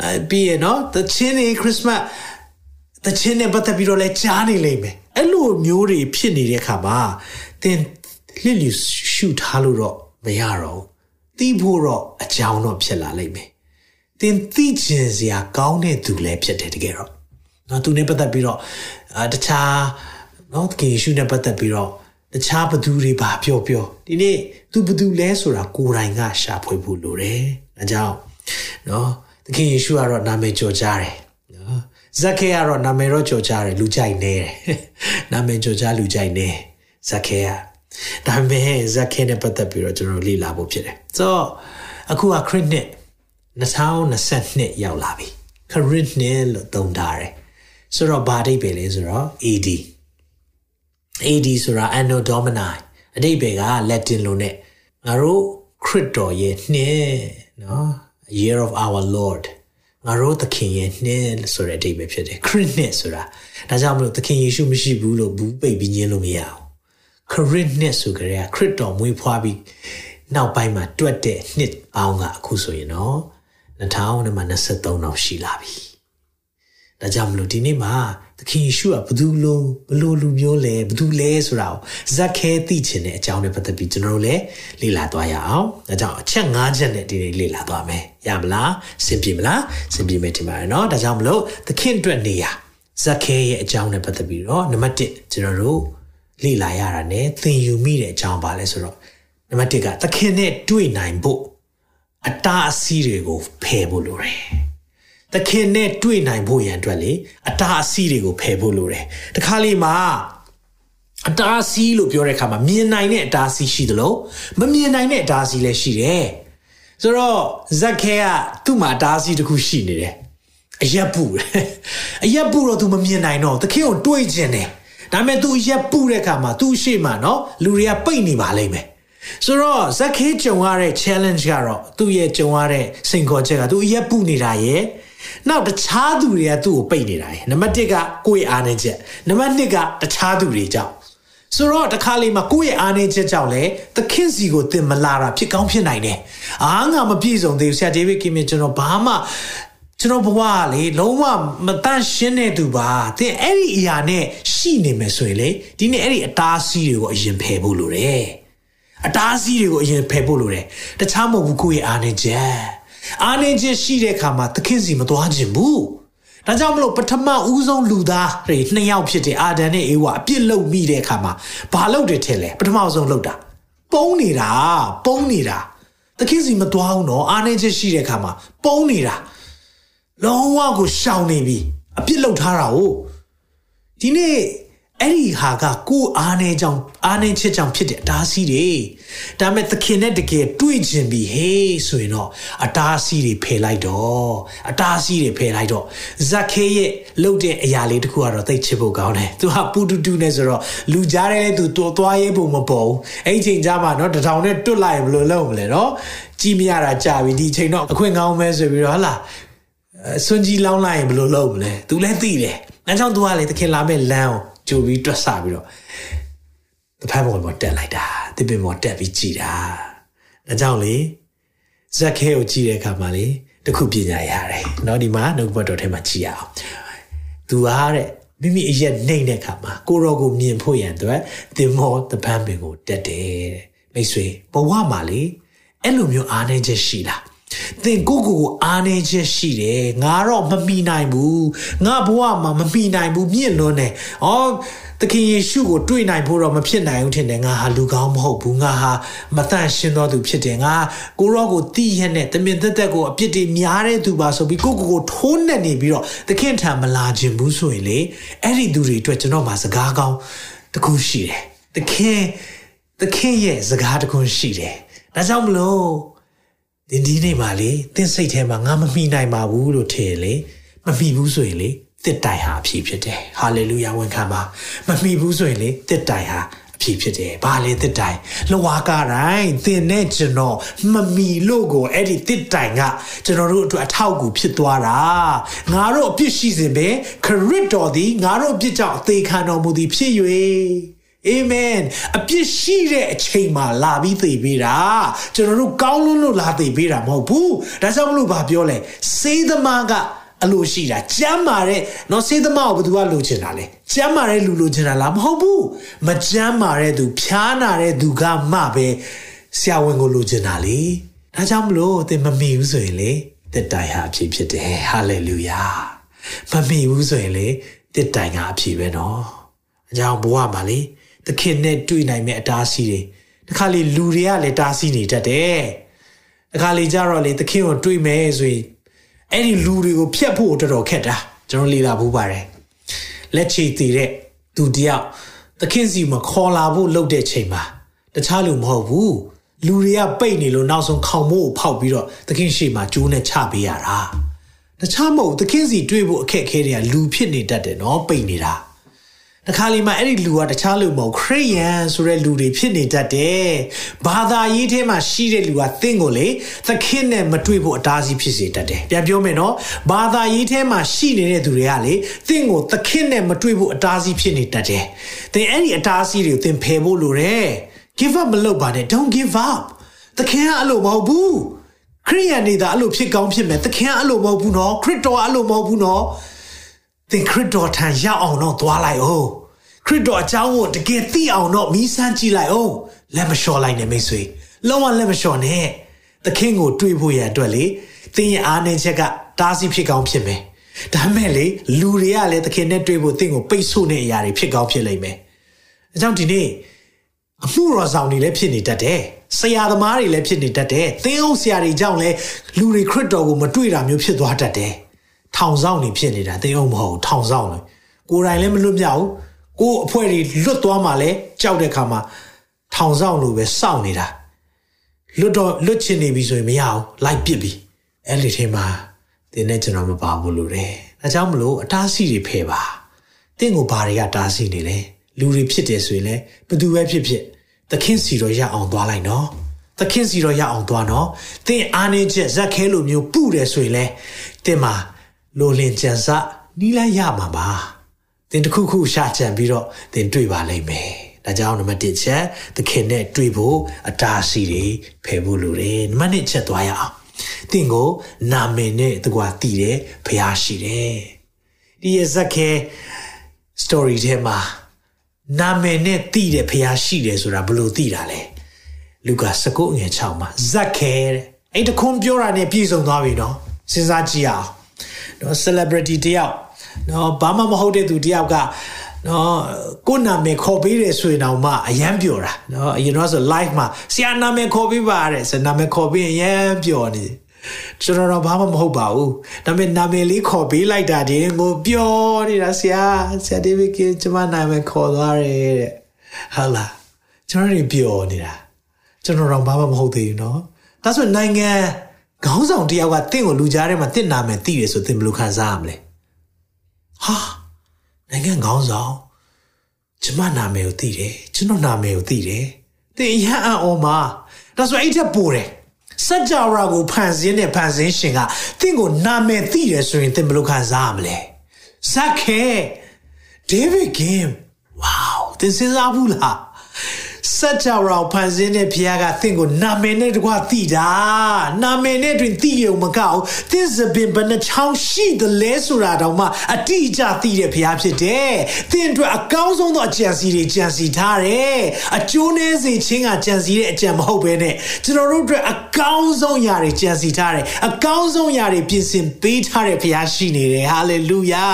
အဲပြီးရနော်သချင်းနေခရစ်စမတ်သချင်းနဲ့ပတ်သက်ပြီးတော့လဲကြားနေလိမ့်မယ်အဲ့လိုမျိုးတွေဖြစ်နေတဲ့အခါမှာသင်လစ်လျူရှုထားလို့တော့မရတော့သိဖို့တော့အကြောင်းတော့ဖြစ်လာလိမ့်မယ် သင်သိချင်စရာကောင်းတဲ့သူလည်းဖြစ်တယ်တကယ်တော့နော်သူနဲ့ပတ်သက်ပြီးတော့အာတခြားနော်တကယ်ရှုနဲ့ပတ်သက်ပြီးတော့တခြားဘသူတွေပါပြောပြောဒီနေ့သူဘသူလဲဆိုတာကိုယ်တိုင်ကရှာဖွေဖို့လိုတယ်အဲကြောင့်နော်တကယ်ယေရှုကတော့နာမည်ကျော်ကြားတယ်နော်ဇက်ခဲကတော့နာမည်တော့ကျော်ကြားတယ်လူကြိုက်နေတယ်နာမည်ကျော်ကြားလူကြိုက်နေဇက်ခဲကဒါပေမဲ့ဇက်ခဲနဲ့ပတ်သက်ပြီးတော့ကျွန်တော်လေ့လာဖို့ဖြစ်တယ်ဆိုတော့အခုကခရစ်နှစ် 2022ရောက်လာပြီခရစ်နှစ်လို့သုံးထားတယ်ဆိုတော့ဘာအဓိပ္ပာယ်လဲဆိုတော့ AD AD ဆိုတာ Anno Domini အဓိပ္ပာယ်က Latin လို့ ਨੇ ငါတို့ခရစ်တော်ရဲ့နှစ်နော် Year of our Lord ငါတို့သခင်ရဲ့နှစ်ဆိုတဲ့အဓိပ္ပာယ်ဖြစ်တယ်ခရစ်နှစ်ဆိုတာဒါကြောင့်မလို့သခင်ယေရှုမရှိဘူးလို့ဘူးပိတ်ပြီးညင်းလို့မရအောင်ခရစ်နှစ်ဆိုကြတဲ့ခရစ်တော်မွေးဖွားပြီးနောက်ပိုင်းမှာတွက်တဲ့နှစ်ပေါင်းကအခုဆိုရင်တော့ 2023တော့ရှိလာပြီ။ဒါကြောင့်မလို့ဒီနေ့မှာသခင်ယေရှုကဘသူလိုဘလို့လူမျိုးလဲဘသူလဲဆိုတာကိုဇက်ခဲသိချင်တဲ့အကြောင်းနဲ့ပတ်သက်ပြီးကျွန်တော်တို့လည်းလေ့လာသွားရအောင်။ဒါကြောင့်အချက်၅ချက်နဲ့ဒီနေ့လေ့လာသွားမယ်။ရမလား။စင်ပြေမလား။စင်ပြေမယ်ထင်ပါတယ်နော်။ဒါကြောင့်မလို့သခင်အတွက်နေရဇက်ခဲရဲ့အကြောင်းနဲ့ပတ်သက်ပြီးတော့နံပါတ်1ကျွန်တော်တို့လေ့လာရတာ ਨੇ သင်ယူမိတဲ့အကြောင်းပါလဲဆိုတော့နံပါတ်1ကသခင်နဲ့တွေ့နိုင်ဖို့ အတားအဆီးတွေကိုဖယ်ဖို့လိုတယ်။သခင်နဲ့တွေ့နိုင်ဖို့ရန်အတွက်လေအတားအဆီးတွေကိုဖယ်ဖို့လိုတယ်။တခါလေမှာ အတားဆီးလို့ပြောတဲ့အခါမှာမြင်နိုင်တဲ့အတားဆီးရှိသလိုမမြင်နိုင်တဲ့အတားဆီးလည်းရှိတယ်ဆိုတော့ဇက်ခဲကသူ့မှာအတားဆီးတစ်ခုရှိနေတယ်အရက်ပူတယ်အရက်ပူတော့ तू မမြင်နိုင်တော့သခင်ကိုတွေးကျင်တယ်ဒါပေမဲ့ तू အရက်ပူတဲ့အခါမှာ तू ရှေ့မှာနော်လူတွေကပိတ်နေပါလိမ့်မယ် ဆိုတော့ဇက်ခဲကြုံရတဲ့ challenge ကတော့သူ့ရဲ့ကြုံရတဲ့စိန်ခေါ်ချက်က तू အရက်ပူနေတာရဲ့နောက်တခြားသူတွေကသူ့ကိုပိတ်နေတာရဲ့နံပါတ်1ကကိုယ့်ရဲ့အားနည်းချက်နံပါတ်2ကတခြားသူတွေကြောင့်ဆိုတော့တခါလေးမှာကိုယ့်ရဲ့အားနည်းချက်ကြောင့်လေသခင်စီကိုတင်မလာတာဖြစ်ကောင်းဖြစ်နိုင်တယ်။အားငါမပြည့်စုံသေးဘူးဆရာဒေးဗစ်ကင်မင်ကျွန်တော်ဘာမှကျွန်တော်ဘဝကလေလုံးဝမတန့်ရှင်းတဲ့သူပါသင်အဲ့ဒီအရာနဲ့ရှိနေမယ်ဆိုရင်လေဒီနေ့အဲ့ဒီအတားဆီးတွေကိုအရင်ဖယ်ဖို့လိုတယ် အတားဆီးတွေကိုအရင်ဖယ်ဖို့လိုတယ်တခြားမဟုတ်ဘူးကိုယ့်ရဲ့အားနေချက်အားနေချက်ရှိတဲ့အခါမှာသခင်စီမသွားခြင်းဘူးဒါကြောင့်မလို့ပထမဦးဆုံးလူသားတွေနှစ်ယောက်ဖြစ်တဲ့အာဒန်နဲ့အေဝါအပြစ်လုပ်မိတဲ့အခါမှာဘာလုပ်တယ်ထင်လဲပထမဆုံးလုပ်တာပုံးနေတာပုံးနေတာသခင်စီမသွားဘူးနော်အားနေချက်ရှိတဲ့အခါမှာပုံးနေတာလုံးဝကိုရှောင်နေပြီအပြစ်လောက်ထားတာ哦ဒီနေ့ အဲ့ဒီဟာကကိုအားနေကြောင်အားနေချစ်ကြောင်ဖြစ်တဲ့အတားစီးတွေဒါမဲ့သခင်နဲ့တကယ်တွေ့ကျင်ပြီဟေးဆိုရင်တော့အတားစီးတွေဖယ်လိုက်တော့အတားစီးတွေဖယ်လိုက်တော့ဇက်ခေရဲ့လှုပ်တဲ့အရာလေးတခုကတော့သိချစ်ဖို့ကောင်းတယ်သူကပူတူတူနဲ့ဆိုတော့လူကြားတဲ့သူတော်သွားရေးဖို့မပေါ်ဘူးအဲ့ဒီချိန်ကြားမှာနော်တထောင်နဲ့တွတ်လိုက်ဘယ်လိုလုပ်မလဲနော်ကြည်မရတာကြာပြီဒီချိန်တော့အခွင့်ကောင်းမဲဆိုပြီးတော့ဟာလားဆွန်ကြီးလောင်းလိုက်ရင်ဘယ်လိုလုပ်မလဲ तू လည်းသိတယ်အဲကြောင့် तू ကလေတခင်လာမဲ့လမ်းကို ကြိုပြီးတွက်ဆပြီးတော့တဖက်ဘောပေါ်တက်လိုက်တာတစ်ပင်ပေါ်တက်ပြီးကြည်တာအဲကြောင့်လေဇက်ခဲကိုကြည့်တဲ့အခါမှာလေတခုပညာရတယ်เนาะဒီမှာနှုတ်ဘတ်တော်ထဲမှာကြည့်ရအောင် तू အားတဲ့မိမိအရက်နှိမ့်တဲ့အခါမှာကိုရောကိုမြင်ဖို့ရန်အတွက်တင်မောတပန်းပင်ကိုတက်တယ်တဲ့မိတ်ဆွေဘဝမှာလေအဲ့လိုမျိုးအားနေချက်ရှိလား သင်ကိုကိုကိုအားနေချက်ရှိတယ်ငါတော့မမီနိုင်ဘူးငါဘဝမှာမမီနိုင်ဘူးမြင့်လွန်းတယ်ဩသခင်ယေရှုကိုတွေ့နိုင်ဖို့တော့မဖြစ်နိုင်ဘူးထင်တယ်ငါဟာလူကောင်းမဟုတ်ဘူးငါဟာမတန့်ရှင်းသောသူဖြစ်တယ်ငါကိုရောကိုတီးရက်နဲ့တမင်သက်သက်ကိုအပြစ်တွေများတဲ့သူပါဆိုပြီးကိုကိုကိုထိုးနှက်နေပြီးတော့သခင်ထံမလာခြင်းဘူးဆိုရင်လေအဲ့ဒီသူတွေအတွက်ကျွန်တော်မှာစကားကောင်းတခုရှိတယ်သခင်သခင်ရဲ့စကားတခုရှိတယ်ဒါကြောင့်မလို့ ဒီဒီနေ့မှာလေသင်စိတ်ထဲမှာငါမမိနိုင်ပါဘူးလို့ထင်လေမမိဘူးဆိုရင်လေတစ်တိုင်ဟာအဖြစ်ဖြစ်တယ်ဟာလေလုယာဝန်ခံပါမမိဘူးဆိုရင်လေတစ်တိုင်ဟာအဖြစ်ဖြစ်တယ်ဘာလဲတစ်တိုင်လဝါကတိုင်းသင်နဲ့ကျွန်တော်မမီလို့ကိုအဲ့ဒီတစ်တိုင်ကကျွန်တော်တို့အတွက်အထောက်အကူဖြစ်သွားတာငါတို့အပြစ်ရှိစဉ်ပဲခရစ်တော်သည်ငါတို့အပြစ်ကြောင့်အသေးခံတော်မူသည်ဖြစ်၍ အာမင်အပြစ်ရှိတဲ့အချိန်မှာလာပြီးသိပေးတာကျွန်တော်တို့ကောင်းလွန်းလို့လာသိပေးတာမဟုတ်ဘူးဒါကြောင့်မလို့ဗာပြောလဲစေးသမားကအလိုရှိတာကျမ်းမာတဲ့နော်စေးသမားကိုဘယ်သူကလိုချင်တာလဲကျမ်းမာတဲ့လူလိုချင်တာလားမဟုတ်ဘူးမကျမ်းမာတဲ့သူဖြားနာတဲ့သူကမှပဲဆရာဝန်ကိုလိုချင်တာလေဒါကြောင့်မလို့သင်မမီဘူးဆိုရင်လေတစ်တိုင်ဟာအဖြစ်ဖြစ်တယ်ဟာလေလုယာမမီဘူးဆိုရင်လေတစ်တိုင်ကအဖြစ်ပဲနော်အကြောင်းဘဝမှာလေ သခင်နဲ့တွေ့နိုင်မဲ့အတားဆီးတွေတခါလေလူတွေကလည်းတားဆီးနေတတ်တယ်တခါလေကြတော့လေသခင်ကိုတွေ့မယ်ဆိုရင်အဲ့ဒီလူတွေကိုဖျက်ဖို့တော်တော်ခက်တာကျွန်တော်လေ့လာဖို့ပါတယ်လက်ချေတည်တဲ့သူတယောက်သခင်စီမှာခေါ်လာဖို့လုပ်တဲ့ချိန်မှာတခြားလူမဟုတ်ဘူးလူတွေကပိတ်နေလို့နောက်ဆုံးခေါင်မိုးကိုဖောက်ပြီးတော့သခင်ရှေ့မှာကျိုးနဲ့ချပေးရတာတခြားမဟုတ်သခင်စီတွေ့ဖို့အခက်အခဲတွေကလူဖြစ်နေတတ်တယ်နော်ပိတ်နေတာ တခါလေမှအဲ့ဒီလူကတခြားလူမဟုတ်ခရိယန်ဆိုတဲ့လူတွေဖြစ်နေတတ်တယ်။ဘာသာရေးထဲမှာရှိတဲ့လူကသင်ကိုလေသခင်နဲ့မတွေ့ဖို့အတားဆီးဖြစ်စေတတ်တယ်။ပြန်ပြောမယ်နော်။ဘာသာရေးထဲမှာရှိနေတဲ့သူတွေကလေသင်ကိုသခင်နဲ့မတွေ့ဖို့အတားဆီးဖြစ်နေတတ်တယ်။သင်အဲ့ဒီအတားဆီးတွေကိုသင်ဖယ်ဖို့လိုတယ်။ give up မလုပ်ပါနဲ့ don't give up သခင်ကအဲ့လိုမဟုတ်ဘူး။ခရိယန်နေတာအဲ့လိုဖြစ်ကောင်းဖြစ်မယ်။သခင်ကအဲ့လိုမဟုတ်ဘူးနော်။ခရစ်တော်ကအဲ့လိုမဟုတ်ဘူးနော်။သင်ခရစ်တော်ထံရောက်အောင်တော့သွားလိုက်အောင် ခရစ်တော်အကြောင်းကိုတကယ်သိအောင်တော့မီးစမ်းကြည့်လိုက်အောင်လက်မလျှော်လိုက်နဲ့မိတ်ဆွေလုံးဝလက်မလျှော်နဲ့သခင်ကိုတွေးဖို့ရအတွက်လေသင်ရဲ့အားနည်းချက်ကတားဆီးဖြစ်ကောင်းဖြစ်မယ်ဒါမဲ့လေလူတွေကလည်းသခင်နဲ့တွေ့ဖို့သင်ကိုပိတ်ဆို့တဲ့အရာတွေဖြစ်ကောင်းဖြစ်လိမ့်မယ်အကြောင်းဒီနေ့အမှုတော်ဆောင်တွေလည်းဖြစ်နေတတ်တယ်ဆရာသမားတွေလည်းဖြစ်နေတတ်တယ်သင်အောင်ဆရာတွေကြောင့်လည်းလူတွေခရစ်တော်ကိုမတွေ့တာမျိုးဖြစ်သွားတတ်တယ်ထောင်ဆောင်နေဖြစ်နေတာသင်အောင်မဟုတ်ထောင်ဆောင်လေကိုယ်တိုင်လည်းမလွတ်မြောက်ဘူး ကိုယ်အဖွဲ့တွေလွတ်သွားမှလဲကြောက်တဲ့ခါမှာထောင်ဆောင်လို့ပဲစောင့်နေတာလွတ်တော့လွတ်ချင်နေပြီဆိုရင်မရအောင်လိုက်ပစ်ပြီအဲ့ဒီထဲမှာတင်းနဲ့ကျွန်တော်မပါဘူးလို့တယ်ဒါကြောင့်မလို့အတားဆီတွေဖယ်ပါတင့်ကိုဘာတွေကတားဆီနေလဲလူတွေဖြစ်တယ်ဆိုရင်လည်းဘသူပဲဖြစ်ဖြစ်သခင်စီတော့ရအောင်သွားလိုက်နော်သခင်စီတော့ရအောင်သွားနော်သင်အားနေချက်ဇက်ခဲလိုမျိုးပုတယ်ဆိုရင်လည်းတင်မှာလိုလင်ကြံစနီးလိုက်ရမှာပါ သင်တခုခုရှာကြံပြီးတော့သင်တွေ့ပါလိမ့်မယ်ဒါကြောင့်နံပါတ်1ချက်သခင်နဲ့တွေ့ဖို့အတားစီတွေဖယ်ဖို့လိုတယ်နံပါတ်2ချက်သွားရအောင်သင်ကိုနာမည်နဲ့တကွာတည်တယ်ဖျားရှိတယ်ဒီရဇက်ခဲ story ထဲမှာနာမည်နဲ့တည်တယ်ဖျားရှိတယ်ဆိုတာဘယ်လိုတည်တာလဲလူကာ19ငွေ6မှာဇက်ခဲတဲ့အဲ့တခွန်းပြောတာနဲ့ပြည့်စုံသွားပြီနော်စဉ်းစားကြည့်အောင်နော် celebrity တယောက် နော်ဘာမှမဟုတ်တဲ့သူတယောက်ကနော်ကိုနာမည်ခေါ်ပေးတယ်ဆိုရင်တော့မှအယမ်းပျော်တာနော်အရင်တော့ဆို live မှာဆရာနာမည်ခေါ်ပေးပါတဲ့ဆရာနာမည်ခေါ်ပေးရင်အယမ်းပျော်နေကျွန်တော်တော့ဘာမှမဟုတ်ပါဘူးဒါပေမဲ့နာမည်လေးခေါ်ပေးလိုက်တာတင်ကိုပျော်နေတာဆရာဆရာဒေးဗစ်ကကျမနာမည်ခေါ်သွားတယ်တဲ့ဟာလာကျွန်တော်တွေပျော်နေတာကျွန်တော်တော့ဘာမှမဟုတ်သေးဘူးနော်ဒါဆိုနိုင်ငံခေါင်းဆောင်တယောက်ကတင့်ကိုလူကြားထဲမှာတင့်နာမည်သိတယ်ဆိုသင်ဘယ်လိုခံစားရမလဲ ဟာနိုင်ငံခေါင်းဆောင်ကျမနာမည်ကိုသိတယ်ကျွန်တော်နာမည်ကိုသိတယ်တင်ရဟန်းအောင်မှာဒါဆိုအဲ့ထက်ပိုတယ်စัจ java ကိုဖန်ဆင်းတဲ့ဖန်ဆင်းရှင်ကတင့်ကိုနာမည်သိတယ်ဆိုရင်တင်ဘယ်လိုခံစားရမလဲဇက်ခဲဒေးဗစ်ဂင်ဝေါတင်စဉ်းစားဘူးလား စัจ java ဖန်ဆင်းတဲ့ဖခင်ကသင်ကိုနာမည်နဲ့တကွာသိတာနာမည်နဲ့တွင်သိရုံမကောက်သင်စပင်ဘယ်နှချောင်းရှိသလဲဆိုတာတောင်မှအတိအကျသိတဲ့ဖခင်ဖြစ်တယ်သင်အတွက်အကောင်းဆုံးသောအကြံစီတွေကြံစီထားတယ်အကျိုးနည်းစေခြင်းကကြံစီတဲ့အကြံမဟုတ်ဘဲနဲ့ကျွန်တော်တို့အတွက်အကောင်းဆုံးຢာတွေကြံစီထားတယ်အကောင်းဆုံးຢာတွေပြင်ဆင်ပေးထားတဲ့ဖခင်ရှိနေတယ်ဟာလေလုယာ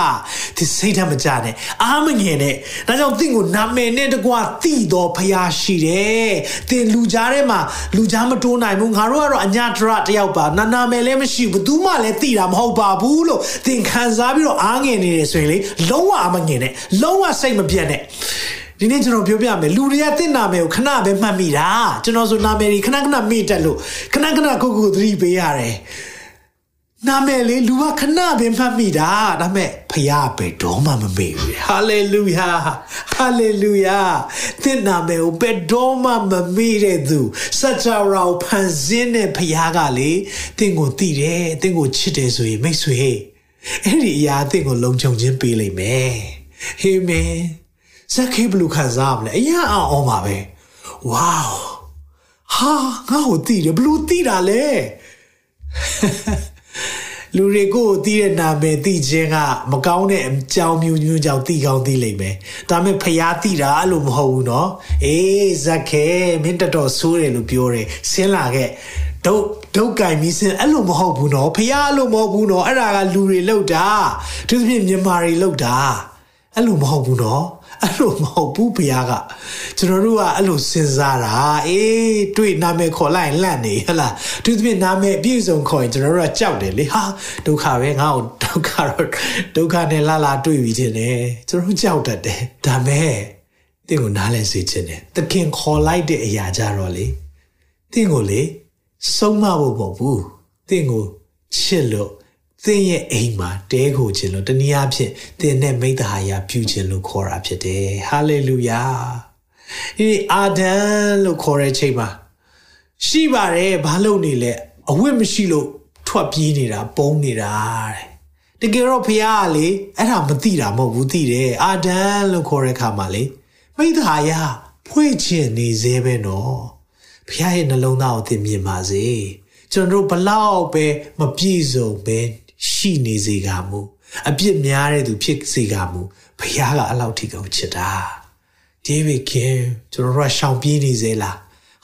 ဒီစိတ်ဓာတ်မကြနဲ့အားမငယ်နဲ့ဒါကြောင့်သင်ကိုနာမည်နဲ့တကွာသိတော်ဖခင် ရှိတယ်။သင်လူကြားထဲမှာလူကြားမတိုးနိုင်ဘူး။ငါတို့ကတော့အညာတရတယောက်ပါ။နာနာမယ်လည်းမရှိဘူး။ဘသူမှလည်းသိတာမဟုတ်ပါဘူးလို့သင်ခံစားပြီးတော့အားငယ်နေတယ်ဆိုရင်လေလုံးဝအမငယ်နဲ့လုံးဝစိတ်မပြတ်နဲ့ဒီနေ့ကျွန်တော်ပြောပြမယ်လူတွေကတင့်နာမယ်ကိုခဏပဲမှတ်မိတာကျွန်တော်ဆိုနာမယ်တွေခဏခဏမေ့တက်လို့ခဏခဏကိုကိုသတိပေးရတယ် နာမည်လေးလူကခဏပဲမှတ်မိတာဒါပေမဲ့ဖခင်ပဲတော့မှမမေ့ဘူးဟာလေလုယာဟာလေလုယာသင်နာမည်ကိုဘယ်တော့မှမမေ့တဲ့သူစัจ java ကိုဖန်ဆင်းတဲ့ဖခင်ကလေသင်ကိုသိတယ်သင်ကိုချစ်တယ်ဆိုရင်မိတ်ဆွေအဲ့ဒီအရာသင်ကိုလုံခြုံခြင်းပေးလိမ့်မယ်ဟေးမင်ဇက်ခေဘလူခံစားမလဲအရာအောင်ပါပဲဝေါဟာငါ့ကိုသိတယ်ဘလူသိတာလဲ လူတွေကိုသိတဲ့နာမည်သိခြင်းကမကောင်းတဲ့အကြောင်းမျိုးမျိုးကြောင့်သိကောင်းသိလိမ့်မယ်။ဒါပေမဲ့ဖျားသိတာအဲ့လိုမဟုတ်ဘူးနော်။အေးဇက်ခဲမင်းတတော်ဆိုးတယ်လို့ပြောတယ်။ဆင်းလာခဲ့ဒုတ်ဒုတ်ကင်မီစင်အဲ့လိုမဟုတ်ဘူးနော်။ဖျားအဲ့လိုမဟုတ်ဘူးနော်။အဲ့ဒါကလူတွေလောက်တာ။သူသဖြင့်မြန်မာတွေလောက်တာ။အဲ့လိုမဟုတ်ဘူးနော်။ အဲ့လိုမဟုတ်ဘူးဘုရားကကျွန်တော်တို့ကအဲ့လိုစဉ်းစားတာအေးတွေ့နာမည်ခေါ်လိုက်လန့်နေဟလားသူသဖြင့်နာမည်အပြည့်စုံခေါ်ရင်ကျွန်တော်တို့ကကြောက်တယ်လေဟာဒုက္ခပဲငါ့ကိုဒုက္ခတော့ဒုက္ခနဲ့လာလာတွေ့ပြီးတင်တယ်ကျွန်တော်ကြောက်တတ်တယ်ဒါမဲ့တင့်ကိုနားလဲစေချင်တယ်တခင်ခေါ်လိုက်တဲ့အရာကြတော့လေတင့်ကိုလေဆုံးမဖို့မဟုတ်ဘူးတင့်ကိုချစ်လို့ သင်ရဲ့အိမ်မှာတဲခိုခြင်းလို့တနည်းအားဖြင့်သင်နဲ့မိတ္တဟာယပြုခြင်းလို့ခေါ်တာဖြစ်တယ်ဟာလေလုယာဒီအာဒမ်လို့ခေါ်တဲ့ချိန်မှာရှိပါတယ်ဘာလို့နေလဲအဝတ်မရှိလို့ထွက်ပြေးနေတာပုံနေတာတဲ့တကယ်တော့ဖះကလေအဲ့ဒါမသိတာမဟုတ်ဘူးသိတယ်အာဒမ်လို့ခေါ်တဲ့အခါမှာလေမိတ္တဟာယဖွင့်ခြင်းနေသေးပဲနော်ဖះရဲ့နှလုံးသားကိုသင်မြင်ပါစေကျွန်တော်တို့ဘလောက်ပဲမပြည့်စုံပဲ ရှိနေစေကမူအပြစ်များတဲ့သူဖြစ်စေကမူဘုရားကအလောက်ထိကုန်ချစ်တာဒေးဗစ်ခင်ကျွန်တော်တို့ရှောင်ပြေးနေစေလား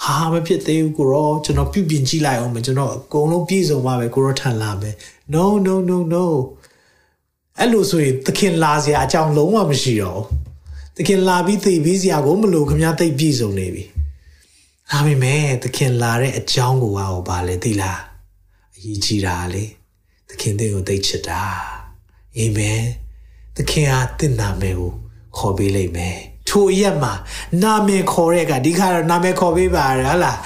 ဟာမဖြစ်သေးဘူးကိုရောကျွန်တော်ပြုပြင်ကြည့်လိုက်အောင်မယ်ကျွန်တော်အကုန်လုံးပြည့်စုံပါပဲကိုရောထန်လာမယ် no no no no အဲ့လိုဆိုရင်သခင်လာစရာအကြောင်းလုံးဝမရှိတော့သခင်လာပြီးသိပြီးစရာကိုမလို့ခမသိပြည့်စုံနေပြီဒါပေမဲ့သခင်လာတဲ့အကြောင်းကိုဟောပါလေသိလားအရေးကြီးတာလေ သခင်သင်ကိုသိချစ်တာအာမင်သခင်ဟာတင့်နာမယ်ကိုခေါ်ပေးလိုက်မယ်ထိုရက်မှာနာမည်ခေါ်တဲ့ကဒီခါတော့နာမည်ခေါ်ပေးပါရဟလား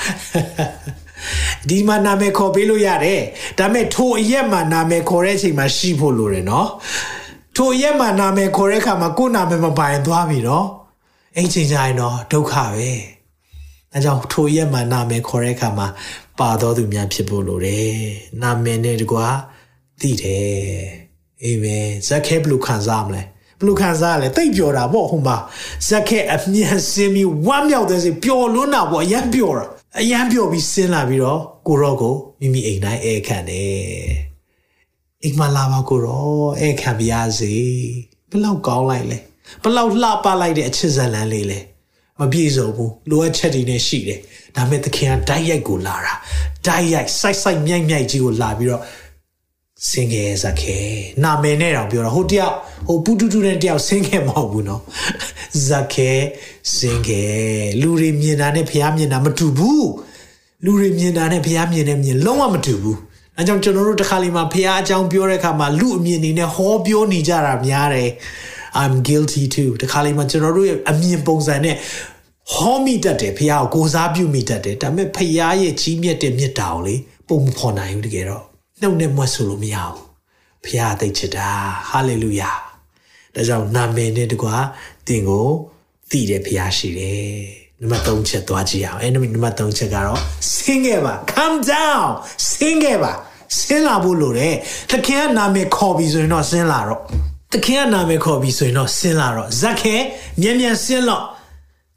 ဒီမှာနာမည်ခေါ်ပေးလို့ရတယ်ဒါပေမဲ့ထိုအရက်မှာနာမည်ခေါ်တဲ့အချိန်မှာရှိဖို့လိုတယ်နော်ထိုအရက်မှာနာမည်ခေါ်တဲ့အခါမှာကိုယ်နာမည်မပိုင်သွားပြီနော်အဲ့ချိန်ကျရင်တော့ဒုက္ခပဲအဲကြောင့်ထိုရက်မှာနာမည်ခေါ်တဲ့အခါမှာပါတော်သူများဖြစ်ဖို့လိုတယ်နာမည်နဲ့တကွာ သိတယ်အာမင်ဇက်ခဲဘလူခံစားမလဲဘလူခံစားရလဲတိတ်ပျော်တာပေါ့ဟုတ်ပါဇက်ခဲအမြန်စင်းပြီးဝမ်းမြောက်တဲ့စိပျော်လွန်းတာပေါ့အရန်ပျော်တာအရန်ပျော်ပြီးဆင်းလာပြီးတော့ကိုရောကိုမိမိအိမ်တိုင်းအဲခံတယ်အိမ်မလာပါကိုရောအဲခံပြရစီဘလောက်ကောင်းလိုက်လဲဘလောက်လှပလိုက်တဲ့အချစ်ဇလန်းလေးလဲမပြည့်စုံဘူးလိုအပ်ချက်တွေနဲ့ရှိတယ်ဒါပေမဲ့သခင်ကဓာတ်ရိုက်ကိုလာတာဓာတ်ရိုက်စိုက်စိုက်မြိုက်မြိုက်ကြီးကိုလာပြီးတော့ စင်ငယ်ဇခဲနာမည်နဲ့တောင်ပြောတာဟိုတယောက်ဟိုပူတူတူနဲ့တယောက်စင်ငယ်မဟုတ်ဘူးနော်ဇခဲစင်ငယ်လူတွေမြင်တာနဲ့ဖျားမြင်တာမတူဘူးလူတွေမြင်တာနဲ့ဖျားမြင်တဲ့မြင်လုံးဝမတူဘူးအဲကြောင့်ကျွန်တော်တို့တစ်ခါလေးမှာဖျားအကြောင်းပြောတဲ့အခါမှာလူအမြင်နေနဲ့ဟောပြောနေကြတာများတယ် I'm guilty too တခါလေးမှာကျွန်တော်တို့ရဲ့အမြင်ပုံစံနဲ့ဟောမိတတ်တယ်ဖះကိုကိုစားပြုမိတတ်တယ်ဒါပေမဲ့ဖះရဲ့ကြီးမြတ်တဲ့မြတ်တာကိုလေပုံမဖော်နိုင်ဘူးတကယ်တော့ နှုတ်နဲ့မွတ်ဆိုလို့မရဘူးဖះသိချစ်တာဟာလေလုယာဒါကြောင့်နာမည်နဲ့တကွာတင်ကိုသိတယ်ဖះရှိတယ်နံပါတ်3ချက်သွားကြည့်အောင်အဲ့နံပါတ်3ချက်ကတော့ဆင်းခဲ့ပါ come down ဆင်းခဲ့ပါဆင်းလာဖို့လိုတယ်တခင်ကနာမည်ခေါ်ပြီးဆိုရင်တော့ဆင်းလာတော့တခင်ကနာမည်ခေါ်ပြီးဆိုရင်တော့ဆင်းလာတော့ဇက်ခဲမြန်မြန်ဆင်းတော့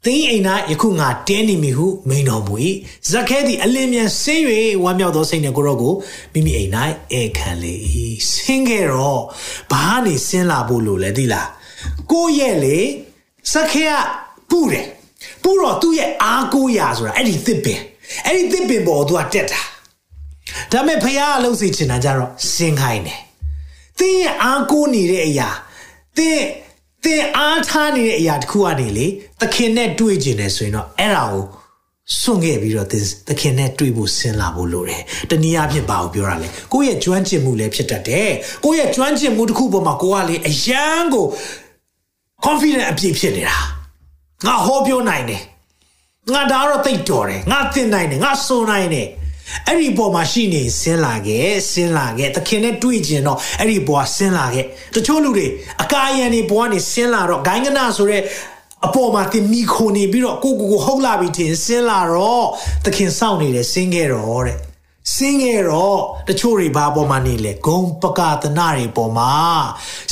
သင်အိမ်၌ယခုငါတင်းနေမိဟုမိန်တော်မူ၏ဇက်ခဲသည်အလင်းမြန်ဆင်း၍ဝမ်းမြောက်သောစိတ်နှင့်ကိုရောကိုမိမိအိမ်၌ဧခံလေ၏ဆင်းခဲ့တော့ဘာနေဆင်းလာဖို့လို့လဲသိလားကိုရဲ့လေဇက်ခဲကပူတယ်ပူတော့သူ့ရဲ့အားကိုးရာဆိုတာအဲ့ဒီသစ်ပင်အဲ့ဒီသစ်ပင်ပေါ်သူကတက်တာဒါပေမဲ့ဖះအလုပ်စီချင်တာကြတော့ဆင်းခိုင်းတယ်သင်ရဲ့အားကိုးနေတဲ့အရာသင် သင်အားထားနေတဲ့အရာတစ်ခုကနေလေသခင်နဲ့တွေ့ကျင်တယ်ဆိုရင်တော့အဲ့ဒါကိုစွန့်ခဲ့ပြီးတော့သင်သခင်နဲ့တွေ့ဖို့ဆင်းလာဖို့လိုတယ်။တနည်းအားဖြင့်ဘာကိုပြောတာလဲ။ကိုယ့်ရဲ့ကျွမ်းကျင်မှုလည်းဖြစ်တတ်တယ်။ကိုယ့်ရဲ့ကျွမ်းကျင်မှုတစ်ခုပေါ်မှာကိုကလေအယံကို confident အပြည့်ဖြစ်နေတာ။ငါဟောပြောနိုင်တယ်။ငါဒါတော့သိတော်တယ်။ငါသင်နိုင်တယ်။ငါဆိုနိုင်တယ်။ အဲ့ဒီပေါ်မှာရှိနေဆင်းလာခဲ့ဆင်းလာခဲ့သခင်နဲ့တွေ့ကျင်တော့အဲ့ဒီပေါ်ကဆင်းလာခဲ့တချို့လူတွေအကာယံတွေပေါ်ကနေဆင်းလာတော့ဂိုင်းကနာဆိုတဲ့အပေါ်မှာတင်မိခုန်နေပြီးတော့ကိုကိုကိုဟုတ်လာပြီထင်ဆင်းလာတော့သခင်စောင့်နေတယ်ဆင်းခဲ့တော့တဲ့ဆင်းခဲ့တော့တချို့တွေဘာပေါ်မှာနေလဲဂုံပကသနာတွေပေါ်မှာ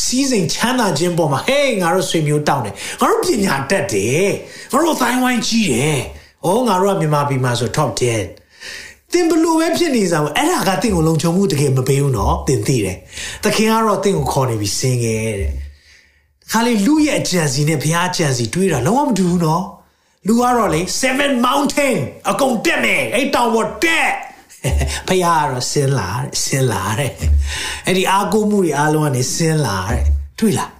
စီးစိမ်ချမ်းသာခြင်းပေါ်မှာဟေးငါတို့ဆွေမျိုးတောင်းတယ်ငါတို့ပညာတတ်တယ်ငါတို့အတိုင်းဝိုင်းကြီးတယ်ဩငါတို့ကမြန်မာပြည်မှာဆို top 10 တင်ဘလို့ပဲဖြစ်နေစားဘူးအဲ့ဒါကတင့်ကိုလုံခြုံမှုတကယ်မပေးဘူးနော်တင်သိတယ်သခင်ကတော့တင့်ကိုခေါ်နေပြီးစင်ခဲ့တဲ့ခါလေလူရဲ့အကြံစီနဲ့ဘုရားအကြံစီတွေးတာလုံးဝမတူဘူးနော်လူကတော့လေ7 mountain အကုန်တက်မယ်အဲ့တောင်ပေါ်တက်ဖះကတော့ဆင်းလာတဲ့ဆင်းလာတဲ့အဲ့ဒီအာကိုမှုတွေအားလုံးကနေဆင်းလာတဲ့တွေ့လား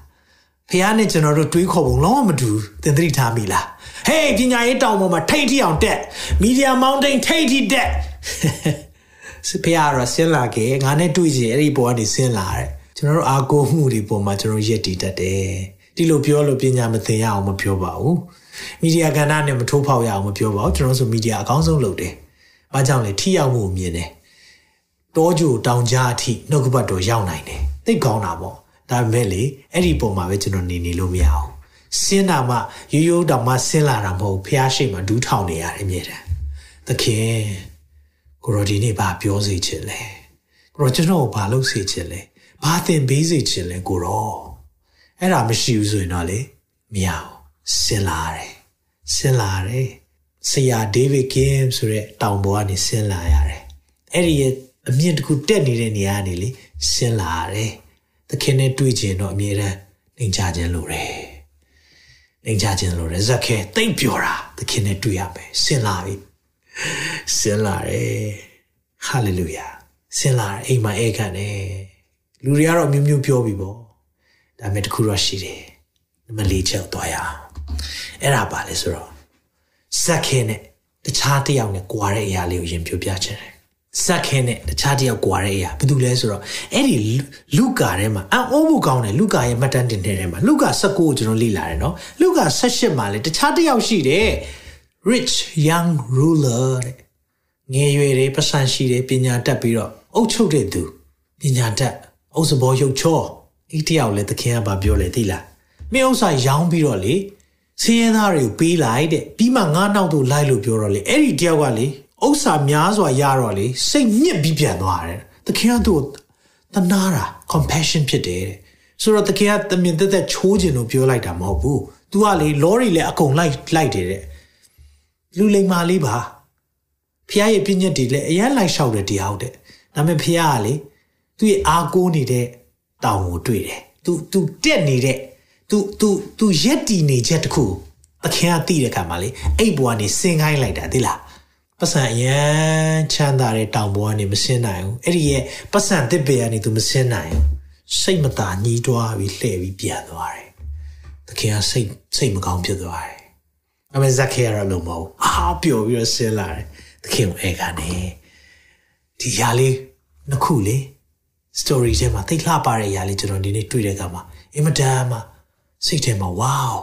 ဖះနဲ့ကျွန်တော်တို့တွေးခေါ်ပုံလုံးဝမတူသင်သတိထားမိလားဟေးပညာရေးတောင်ပေါ်မှာထိတ်ထိအောင်တက်မီဒီယာမောင်တိန်ထိတ်ထိတက် စစ်ဖះကတော့ဆင်းလာခဲ့ငါနဲ့တွေ့ချင်အဲ့ဒီပေါ်ကနေဆင်းလာတဲ့ကျွန်တော်တို့အာကိုမှုတွေပေါ်မှာကျွန်တော်ရက်တည်တတ်တယ်ဒီလိုပြောလို့ပညာမသင်ရအောင်မပြောပါဘူးမီဒီယာကဏ္ဍနဲ့မထိုးဖောက်ရအောင်မပြောပါဘူးကျွန်တော်ဆိုမီဒီယာအကောင်းဆုံးလုပ်တယ်ဘာကြောင့်လဲထိရောက်မှုမြင်တယ်တောကြိုတောင်ကြားအထိနှုတ်ကပတ်တော်ရောက်နိုင်တယ်သိကောင်းတာပေါ့ဒါပေမဲ့လေအဲ့ဒီပုံမှာပဲကျွန်တော်နေနေလို့မရအောင်ဆင်းတာမှရိုးရိုးတောင်မှဆင်းလာတာမဟုတ်ဖះရှိမှဒူးထောင်နေရတယ်အမြဲတမ်းသခင် ကိုရောဒီနေ့ဘာပြောစေချင်လဲကိုရောကျွန်တော်ကိုဘာလုပ်စေချင်လဲဘာသင်ပေးစေချင်လဲကိုရောအဲ့ဒါမရှိဘူးဆိုရင်တော့လေမရဘူးဆင်းလာတယ်ဆင်းလာတယ်ဆရာဒေးဗစ်ကင်ဆိုတဲ့တောင်ပေါ်ကနေဆင်းလာရတယ်အဲ့ဒီရဲ့အမြင့်တစ်ခုတက်နေတဲ့နေရာကနေလေဆင်းလာရတယ်သခင်နဲ့တွေ့ချင်တော့အမြဲတမ်းနှိမ်ချခြင်းလိုတယ်နှိမ်ချခြင်းလိုတယ်ဇက်ခဲတိတ်ပြောတာသခင်နဲ့တွေ့ရမယ်ဆင်းလာပြီ ဆင်းလာတယ်ဟာလေလုယာဆင်းလာတယ်အိမ်မှာဧကန်တယ်လူတွေကတော့မျိုးမျိုးပြောပြီပေါ့ဒါပေမဲ့တခုတော့ရှိတယ်နမလေးချက်သွားရအောင်အဲ့ဒါပါလေဆိုတော့ဇက်ခဲနဲ့တခြားတယောက်နဲ့ကြွားတဲ့အရာလေးကိုရင်ပြောပြချင်တယ်ဇက်ခဲနဲ့တခြားတယောက်ကွာတဲ့အရာဘာလို့လဲဆိုတော့အဲ့ဒီလူကာထဲမှာအံ့ဩမှုကောင်းတယ်လူကာရဲ့မှတ်တမ်းတင်တဲ့ထဲမှာလူကာ19ကိုကျွန်တော်လေ့လာတယ်နော်လူကာ18မှာလေတခြားတယောက်ရှိတယ် rich young ruler တဲ့ငယ်ရွယ်တွေပတ်စံရှိတယ်ပညာတတ်ပြီးတော့အုပ်ချုပ်တဲ့သူပညာတတ်အုပ်စဘောရုပ်ချောအဲ့တယောက်လည်းသခင်ကဘာပြောလဲသိလားမင်းဥစ္စာရောင်းပြီးတော့လေစင်းရဲသားတွေကိုပေးလိုက်တဲ့ပြီးမှငါနောက်တို့လိုက်လို့ပြောတော့လေအဲ့ဒီတယောက်ကလေဥစ္စာများစွာရတော့လေစိတ်ညစ်ပြီးပြန်သွားတယ်သခင်ကသူ့တနာတာ compassion ဖြစ်တယ်တဲ့ဆိုတော့သခင်ကတမင်သက်သက်ချိုးခြင်းလို့ပြောလိုက်တာမဟုတ်ဘူး तू ကလေလောရီလည်းအကုန်လိုက်လိုက်တယ်တဲ့ လူလိမ္မာလေးပါဖះရဲ့ပြည့်ညက်တွေလည်းအရန်လိုက်လျှောက်တယ်တရားဟုတ်တယ်ဒါပေမဲ့ဖះကလေသူ့ရဲ့အားကိုးနေတဲ့တောင်ကိုတွေ့တယ်သူသူတက်နေတဲ့သူသူသူရက်တီနေချက်တခုသခင်ကသိတဲ့ခါမှာလေအဲ့ဘွားနေစင်ခိုင်းလိုက်တာသိလားပတ်စံအရန်ချမ်းသာတဲ့တောင်ဘွားနေမစင်နိုင်ဘူးအဲ့ဒီရဲ့ပတ်စံတစ်ပေကနေသူမစင်နိုင်ဘူးစိတ်မသာညှိတွားပြီးလှည့်ပြီးပြန်သွားတယ်သခင်ကစိတ်စိတ်မကောင်းဖြစ်သွားတယ် အမေဇက်ခေရလို့မဟုတ်အာပျော်ပြီးတော့ဆင်းလာတယ်သခင်ကိုအဲကနေဒီຢာလေးနှစ်ခုလေ story ထဲမှာသိလှပတဲ့ຢာလေးကျွန်တော်ဒီနေ့တွေ့တဲ့အခါမှာအင်မတန်မှစိတ်ထဲမှာ wow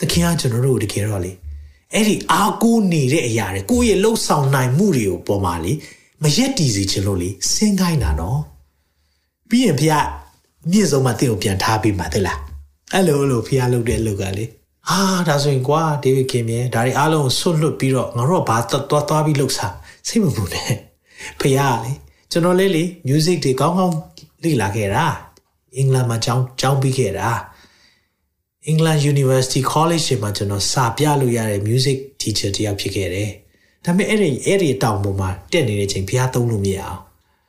သခင်ကကျွန်တော်တို့တကယ်တော့လေအဲ့ဒီအားကိုးနေတဲ့အရာတွေကိုယ့်ရဲ့လှုပ်ဆောင်နိုင်မှုတွေကိုပေါ်မှာလေမရက်တီစီချင်လို့လေစင်းခိုင်းတာနော်ပြီးရင်ဖះမြင့်ဆုံးမှတင့်ကိုပြန်ထားပြီးမှသိလားအဲ့လိုလို့ဖះလုပ်တဲ့လုပ်ကလေ အာဒါဆိုရင်ကွာဒေးဗစ်ခင်မြဲဒါတွေအားလုံးဆွတ်လွတ်ပြီးတော့ငါတို့ကဘာသွားသွားပြီးလှုပ်စားစိတ်မပူနဲ့ဖះလေကျွန်တော်လေးလေ music တွေကောင်းကောင်းလေ့လာခဲ့တာအင်္ဂလန်မှာကျောင်းကျောင်းပြီးခဲ့တာ England University College မှာကျွန်တော်စာပြလို့ရတဲ့ music teacher တယောက်ဖြစ်ခဲ့တယ်။ဒါပေမဲ့အဲ့ဒီအဲ့ဒီတောင်ပေါ်မှာတက်နေတဲ့ချိန်ဘုရားသုံးလို့မရအောင်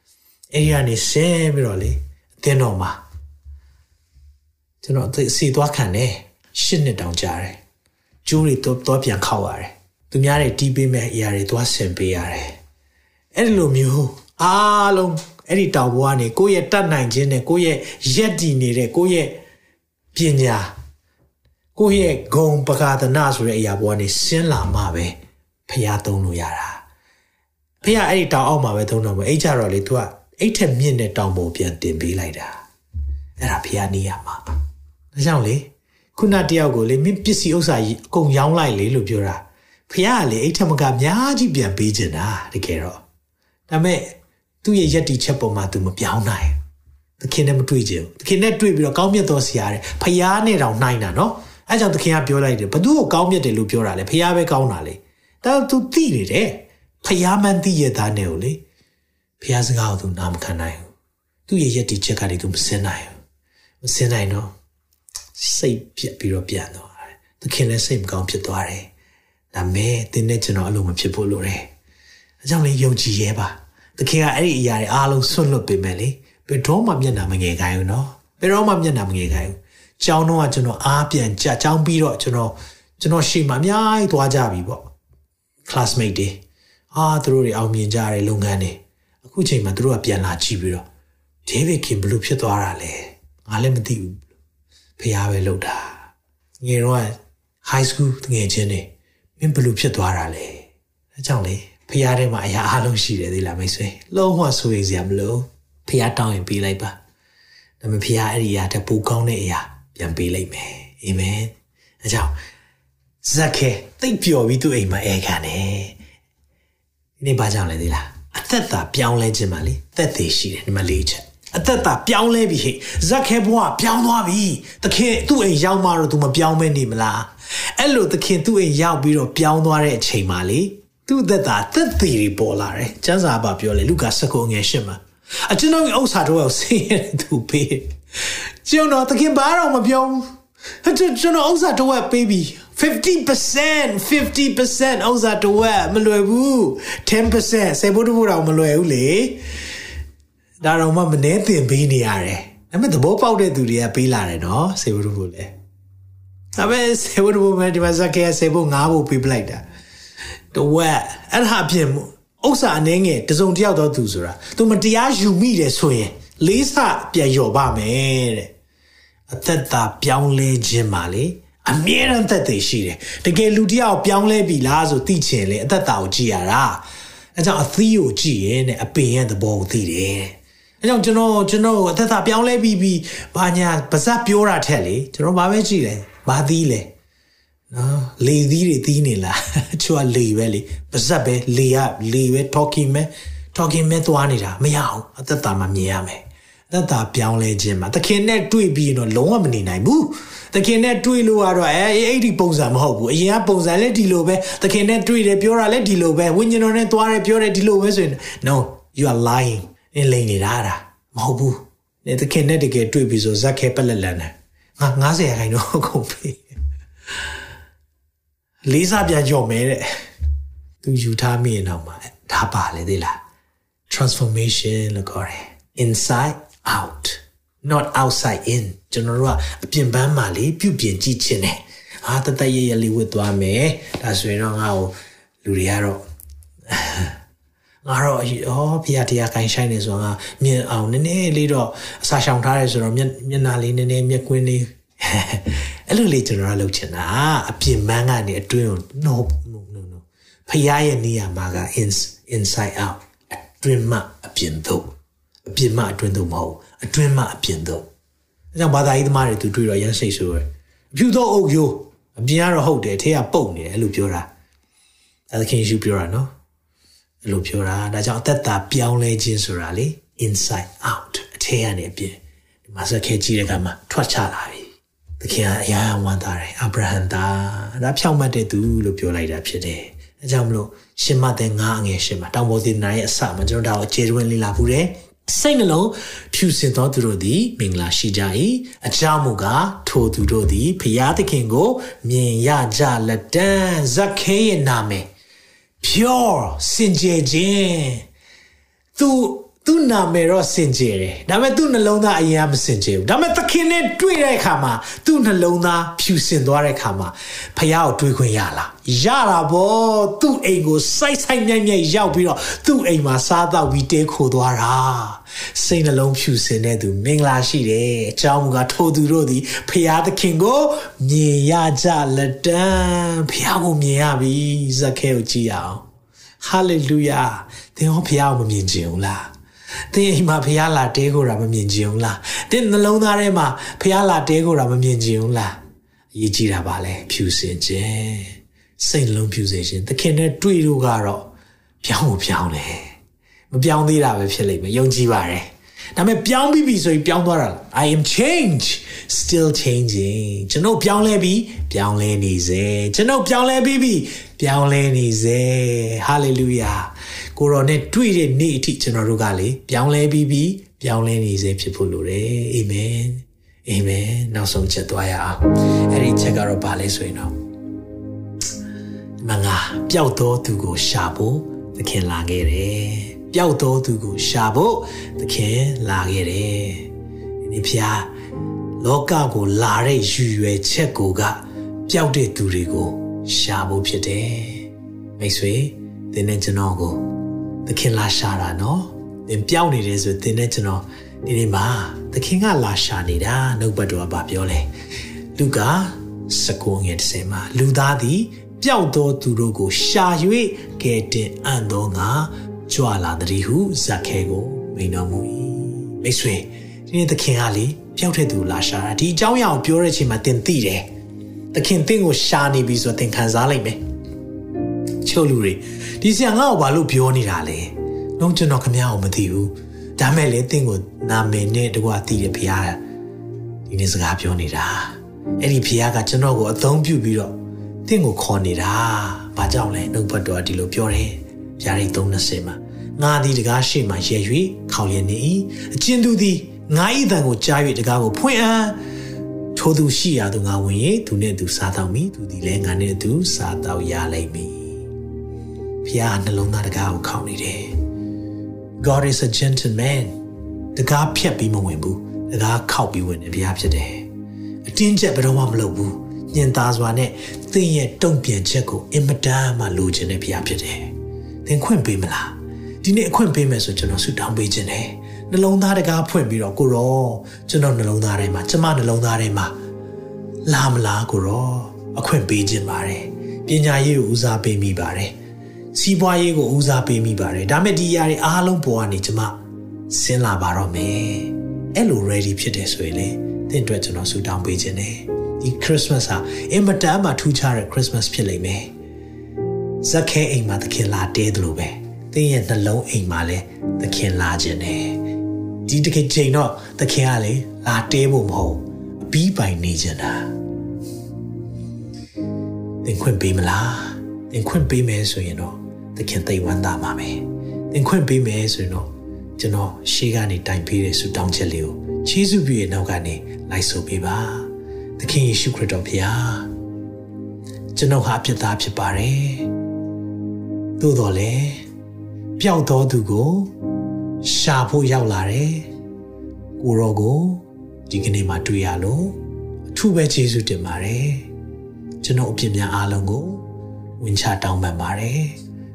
။အဲ့ဒီကနေဆင်းပြီးတော့လေအသင်းတော်မှာကျွန်တော်စီသွားခံတယ် ရှစ်နှစ်တောင်ကြာတယ်။ကျိုးတွေတော့တော့ပြန်ခောက်ရတယ်။သူများတွေတီးပေးမဲ့အရာတွေသွားဆင်ပေးရတယ်။အဲ့ဒီလိုမျိုးအားလုံးအဲ့ဒီတောင်ပေါ်ကနေကိုယ့်ရဲ့တတ်နိုင်ခြင်းနဲ့ကိုယ့်ရဲ့ရက်တည်နေတဲ့ကိုယ့်ရဲ့ပညာကိုယ့်ရဲ့ဂုံပကာဒနာဆိုတဲ့အရာပေါ်ကနေဆင်းလာမှပဲဖះသုံးလို့ရတာဖះအဲ့ဒီတောင်အောက်မှာပဲသုံးတော့မယ်အဲ့ကြတော့လေ तू ကအဲ့ထက်မြင့်တဲ့တောင်ပေါ်ပြန်တင်ပေးလိုက်တာအဲ့ဒါဖះနေရမှာဒါကြောင့်လေ ခုနတယောက်ကိုလေမင်းပစ္စည်းဥစ္စာကြီးအကုန်ရောင်းလိုက်လေလို့ပြောတာဖះကလေအိတ်ထမကအများကြီးပြန်ပေးချင်တာတကယ်တော့ဒါပေမဲ့သူ့ရဲ့ယက်တီချက်ပေါ်မှာသူမပြောင်းနိုင်သခင်နဲ့မတွေ့ကြဘူးသခင်နဲ့တွေ့ပြီးတော့ကောင်းမြတ်တော်ဆရာတဲ့ဖះနဲ့တောင်နိုင်တာနော်အဲကြောင့်သခင်ကပြောလိုက်တယ်ဘသူ့ကိုကောင်းမြတ်တယ်လို့ပြောတာလေဖះပဲကောင်းတာလေဒါသူသိနေတယ်ဖះမှန်သိရသားနဲ့ကိုလေဖះစကားကိုသူနားမခံနိုင်ဘူးသူ့ရဲ့ယက်တီချက်ကနေသူမစင်နိုင်ဘူးမစင်နိုင်တော့ စိတ်ပြက်ပြီးတော့ပြန်သွားတယ်သခင်လည်းစိတ်မကောင်းဖြစ်သွားတယ်ဒါမဲ့တင်းနဲ့ကျွန်တော်အလိုမဖြစ်ဖို့လိုတယ်အဲကြောင့်လေယုံကြည်ရဲပါသခင်ကအဲ့ဒီအရာတွေအားလုံးဆွတ်လွတ်ပေးမယ်လေဘယ်တော့မှမျက်နှာမငယ်ခိုင်းဘူးနော်ဘယ်တော့မှမျက်နှာမငယ်ခိုင်းဘူးကျောင်းတော့ကကျွန်တော်အားပြန်ကြကျောင်းပြီးတော့ကျွန်တော်ကျွန်တော်ရှေ့မှာအများကြီးသွားကြပြီပေါ့ classmate တွေအာသူတို့တွေအောင်မြင်ကြတဲ့လုပ်ငန်းတွေအခုချိန်မှာသူတို့ကပြန်လာကြည့်ပြီးတော့ David Kim ဘလို့ဖြစ်သွားတာလဲငါလည်းမသိဘူး ဖះပဲလုပ်တာငယ်တော့ high school ငယ်ချင်းတွေမင်းဘလို့ဖြစ်သွားတာလဲအဲကြောင့်လေဖះထဲမှာအရာအလုံးရှိတယ်သေးလားမိတ်ဆွေလုံးဝဆိုရင်စရာမလိုဖះတောင်းရင်ပေးလိုက်ပါဒါပေမဲ့ဖះအဲ့ဒီအရာတပူကောင်းတဲ့အရာပြန်ပေးလိုက်မယ်အာမင်အဲကြောင့်ဇက်ခဲတိတ်ပျော်ပြီးသူ့အိမ်မှာအဲခံတယ်ဒီနေ့ဘာကြောင့်လဲသိလားအသက်တာပြောင်းလဲခြင်းပါလေသက်သေးရှိတယ်ဒီမှာလေးချက် အသက်တာပြောင်းလဲပြီဟဲ့ဇက်ခဲဘွားပြောင်းသွားပြီသခင်သူ့အိမ်ရောက်မှတော့ तू မပြောင်းမဲနေမလားအဲ့လိုသခင်သူ့အိမ်ရောက်ပြီးတော့ပြောင်းသွားတဲ့အချိန်မှာလေသူ့သက်တာသက်သေးတွေပေါ်လာတယ်ကျမ်းစာပါပြောလေလူကာစကုငယ်ရှင်းမှာအကျွန်တော်ဥစ္စာတော့ဆင်းရဲသူပေးကျွန်တော်သခင်ဘာတော့မပြောဘူးကျွန်တော်ဥစ္စာတော့ပေးပြီ50% 50%ဥစ္စာတော့မလွယ်ဘူး10%စေဖို့တော့မလွယ်ဘူးလေ ဒါတော့မှမနှဲတင်ပေးနေရတယ်ဒါပေမဲ့သဘောပေါက်တဲ့သူတွေကပေးလာတယ်နော်စေဖို့ဖို့လေဒါပေမဲ့စေဖို့ဖို့မဲ့ဒီမှာဇက်ကဲစေဖို့ငါးဖို့ပေးပလိုက်တာတော့အဲ့ဒါအပြင်ဥစ္စာအနေငယ်တစုံတယောက်တော့သူဆိုတာသူမတရားယူမိတယ်ဆိုရင်လေးစပြန်လျော်ပါမယ်တဲ့အသက်တာပြောင်းလဲခြင်းပါလေအမြဲတမ်းသက်သေရှိတယ်တကယ်လူတယောက်ပြောင်းလဲပြီလားဆိုသိချင်လေအသက်တာကိုကြည့်ရတာအဲကြောင့်အသီးကိုကြည့်ရင်တဲ့အပင်ရဲ့သဘောကိုသိတယ် အဲကြောင့်ကျွန်တော်ကျွန်တော်အသက်သာပြောင်းလဲပြီးပြီးဘာညာပါဇက်ပြောတာထက်လေကျွန်တော်ဘာပဲကြည့်လဲဘာသီးလဲနော်လေသီးတွေသီးနေလားချွာလေပဲလေပါဇက်ပဲလေရလေပဲ talking မဲ talking မဲသွားနေတာမရအောင်အသက်တာမှာမြင်ရမယ်အသက်တာပြောင်းလဲခြင်းမှာသခင်နဲ့တွေ့ပြီးရင်တော့လုံးဝမနေနိုင်ဘူးသခင်နဲ့တွေ့လို့ကတော့အဲအဲ့ဒီပုံစံမဟုတ်ဘူးအရင်ကပုံစံလည်းဒီလိုပဲသခင်နဲ့တွေ့တယ်ပြောတာလည်းဒီလိုပဲဝိညာဉ်တော်နဲ့သွားတယ်ပြောတယ်ဒီလိုပဲဆိုရင် no you are lying နင်လိန်နေတာတာမဟုတ်ဘူးနေသခင်နဲ့တကယ်တွေ့ပြီးဆိုဇက်ခဲပက်လက်လန်တယ်ငါ90ရာခိုင်တော့ကုန်ပြီလေးစားပြန်ကြော့မဲတဲ့သူယူထားမိရင်တော့မှဒါပါလေသေးလား transformation လို့ခေါ်တယ် inside out not outside in ကျွန်တော်တို့ကအပြင်ပန်းမှာလေပြုပြင်ကြည့်ခြင်းတယ်အာတတရရလေးဝတ်သွားမယ်ဒါဆိုရင်တော့ငါ့ကိုလူတွေကတော့ ငါတော့အော်ဖီယာတရားကိုင်းဆိုင်နေဆိုတော့ငါမြင်အောင်နည်းနည်းလေးတော့အစာရှောင်ထားရဲဆိုတော့မျက်မျက်နှာလေးနည်းနည်းမျက်ကွင်းလေးအဲ့လိုလေးကျွန်တော်ကလုပ်ချင်တာအပြင်ပန်းကနေအတွင်းကို no no no no ဖီယာရဲ့နေရာမှာက inside out အတွင်းမှအပြင်သို့အပြင်မှအတွင်းသို့မဟုတ်အတွင်းမှအပြင်သို့အဲကြောင့်ဘာသာရေးသမားတွေသူတွေ့တော့ရမ်းစိတ်ဆိုးတယ်အဖြူသောအုပ်ရိုးအပြင်ကတော့ဟုတ်တယ်ထဲကပုတ်နေတယ်အဲ့လိုပြောတာဒါသခင်ယေရှုပြောတာနော်အဲ့ လိုပြောတာဒါကြောင့်အသက်တာပြောင်းလဲခြင်းဆိုတာလေ inside out အထဲကနေအပြင်ဒီမှာစခဲကြည့်တဲ့အခါမှာထွက်ချလာပြီသခင်ကအရာဝမ်းသာတယ်အာဗြဟံသားဒါဖြောင့်မတ်တဲ့သူလို့ပြောလိုက်တာဖြစ်တယ်အဲကြောင့်မလို့ရှင်မတဲ့ငါအငယ်ရှင်မတောင်ပေါ်သေနာရဲ့အစမှာကျွန်တော်တို့အခြေတွင်းလေးလာဘူးတယ်စိတ်နှလုံးဖြူစင်သောသူတို့သည်မင်္ဂလာရှိကြ၏အကြောင်းမူကားထိုသူတို့သည်ဖျားသခင်ကိုမြင်ရကြလက်တန်းဇက်ခဲရဲ့နာမည် pure စင်ကြယ်ခြင်းသူ သူ့နာမည်တော့စင်ကြယ်တယ်ဒါပေမဲ့သူ့နှလုံးသားအရင်ကမစင်ကြယ်ဘူးဒါပေမဲ့သခင်နဲ့တွေ့တဲ့အခါမှာသူ့နှလုံးသားဖြူစင်သွားတဲ့အခါမှာဖះကိုတွေ့ခွင့်ရလားရတာဗောသူ့အိမ်ကိုစိုက်စိုက်မြိုက်မြိုက်ရောက်ပြီးတော့သူ့အိမ်မှာစားတော့ပြီးတဲခိုသွားတာစိတ်နှလုံးဖြူစင်တဲ့သူမင်္ဂလာရှိတယ်အကြောင်းမူကားထိုသူတို့သည်ဖះသခင်ကိုမြင်ရကြလက်တန်းဖះကိုမြင်ရပြီဇက်ခဲကိုကြည့်ရအောင်ဟာလေလုယာသင်ဟောဖះကိုမမြင်ကြဘူးလား သင်အိမ်မှာဖះလာတဲကိုတာမမြင်ကြဘူးလားသင်နှလုံးသားထဲမှာဖះလာတဲကိုတာမမြင်ကြဘူးလားအရေးကြီးတာပါလေဖြူစင်ခြင်းစိတ်လုံးဖြူစင်ခြင်းသခင်နဲ့တွေ့လို့ကတော့ပြောင်းဖို့ပြောင်းတယ်မပြောင်းသေးတာပဲဖြစ်လိမ့်မယ်ယုံကြည်ပါတယ်ဒါပေမဲ့ပြောင်းပြီးပြီဆိုရင်ပြောင်းသွားတာ I am change still changing ကျွန်တော်ပြောင်းလဲပြီးပြောင်းလဲနေစေကျွန်တော်ပြောင်းလဲပြီးပြီပြောင်းလဲနေစေ hallelujah ကိုရောနဲ့တွေ့တဲ့နေ့အထိကျွန်တော်တို့ကလေပြောင်းလဲပြီးပြီပြောင်းလဲနေစေဖြစ်ဖို့လိုတယ်အာမင်အာမင်နောက်ဆုံးချက်သွားရအောင်အဲ့ဒီချက်ကတော့ဘာလဲဆိုရင်တော့မငါပျောက်သောသူကိုရှာဖို့သခင်လာခဲ့တယ်ပျောက်သောသူကိုရှာဖို့သခင်လာခဲ့တယ်ဒီဖျားလောကကိုလာတဲ့ရည်ရွယ်ချက်ကိုကပျောက်တဲ့သူတွေကိုရှာဖို့ဖြစ်တယ်မိတ်ဆွေသင်နဲ့ကျွန်တော်ကို သခင်လာရှာတာနော်သင်ပျောက်နေတယ်ဆိုသင်နဲ့ကျွန်တော်ဒီနေ့မှာသခင်ကလာရှာနေတာနှုတ်ဘတ်တော်ကပြောလဲလူကာ19ငယ်30မှာလူသားသည်ပျောက်သောသူတို့ကိုရှာ၍ကဲတင်အံ့သောငါကြွလာသည်ဟုဇက်ခဲကိုမိန်တော်မူ၏မိတ်ဆွေဒီနေ့သခင်ကလေပျောက်တဲ့သူလာရှာတာဒီအကြောင်းအရာကိုပြောတဲ့အချိန်မှာသင်သိတယ်သခင်သင်ကိုရှာနေပြီဆိုတော့သင်ခံစားလိုက်မယ် ချို့လူတွေဒီဆရာငါ့ကိုဘာလို့ပြောနေတာလဲလုံးကျွန်တော်ခမရအောင်မသိဘူးဒါမဲ့လေသင်ကိုနာမည်နဲ့တကွာသိတယ်ဖခင်ဒီနေ့စကားပြောနေတာအဲ့ဒီဖခင်ကကျွန်တော်ကိုအသုံးပြုပြီးတော့သင်ကိုခေါ်နေတာဘာကြောင့်လဲနှုတ်ဘတ်တော်ဒီလိုပြောတယ်ဗျာဒိတ်320မှာငါသည်တကားရှိမှရဲ၍ခေါလျက်နေ၏အချင်းသူသည်ငါ၏တန်ကိုကြား၍တကားကိုဖွင့်အံ့ထိုသူရှိရာသူငါဝင်၍သူနဲ့သူစားတော့မိသူသည်လည်းငါနဲ့သူစားတော့ရလိမ့်မည် ဖခင်နှလုံးသားတကားကိုခေါနေတယ် God is a gentleman တကားဖြတ်ပြီးမဝင်ဘူးတကားခောက်ပြီးဝင်တယ်ဘုရားဖြစ်တယ်အတင်းကျပ်ဘယ်တော့မှမလုပ်ဘူးညင်သားစွာနဲ့သင်ရဲ့တုံ့ပြန်ချက်ကိုအင်မတန်မှလိုချင်တဲ့ဘုရားဖြစ်တယ်သင်ခွင့်ပေးမလားဒီနေ့အခွင့်ပေးမယ်ဆိုကျွန်တော်ဆုတောင်းပေးခြင်းတယ်နှလုံးသားတကားဖွင့်ပြီးတော့ကိုရောကျွန်တော်နှလုံးသားထဲမှာကျမနှလုံးသားထဲမှာလာမလားကိုရောအခွင့်ပေးခြင်းပါတယ်ပညာရေးကိုဦးစားပေးမိပါတယ် စီးပွားရေးကိုဦးစားပေးမိပါတယ်ဒါမဲ့ဒီຢာတွေအားလုံးပေါ်ကနေကျွန်မဆင်းလာပါတော့မယ်အဲ့လို ready ဖြစ်တယ်ဆိုရင်လေတင့်အတွက်ကျွန်တော်ဆူတောင်းပေးခြင်းတယ်ဒီ Christmas ဟာအင်မတန်မှထူးခြားတဲ့ Christmas ဖြစ်လိမ့်မယ်ဇက်ခဲအိမ်မှာသခင်လာတဲတယ်လို့ပဲသင်ရဲ့နှလုံးအိမ်မှာလည်းသခင်လာခြင်းတယ်ဒီတကယ်ချိန်တော့သခင်ကလေလာတဲဖို့မဟုတ်အပြီးပိုင်နေခြင်းတာသင်ခွင့်ပေးမလားသင်ခွင့်ပေးမယ်ဆိုရင်တော့ သခင်သိဝမ်းသာပါမယ်သင်ခွင့်ပေးမယ်ဆိုရင်တော့ကျွန်တော်ရှေးကနေတိုင်ပေးတဲ့ဆုတောင်းချက်လေးကိုခြေဆုပြည့်ရဲ့နောက်ကနေလိုက်ဆိုပေးပါသခင်ယေရှုခရစ်တော်ဖခင်ကျွန်တော်ဟာအပြစ်သားဖြစ်ပါတယ်သို့တော်လည်းပျောက်တော်သူကိုရှာဖို့ရောက်လာတယ်ကိုရောကိုဒီကနေ့မှတွေ့ရလို့အထူးပဲကျေးဇူးတင်ပါတယ်ကျွန်တော်အပြစ်များအားလုံးကိုဝင်ချတောင်းပန်ပါတယ်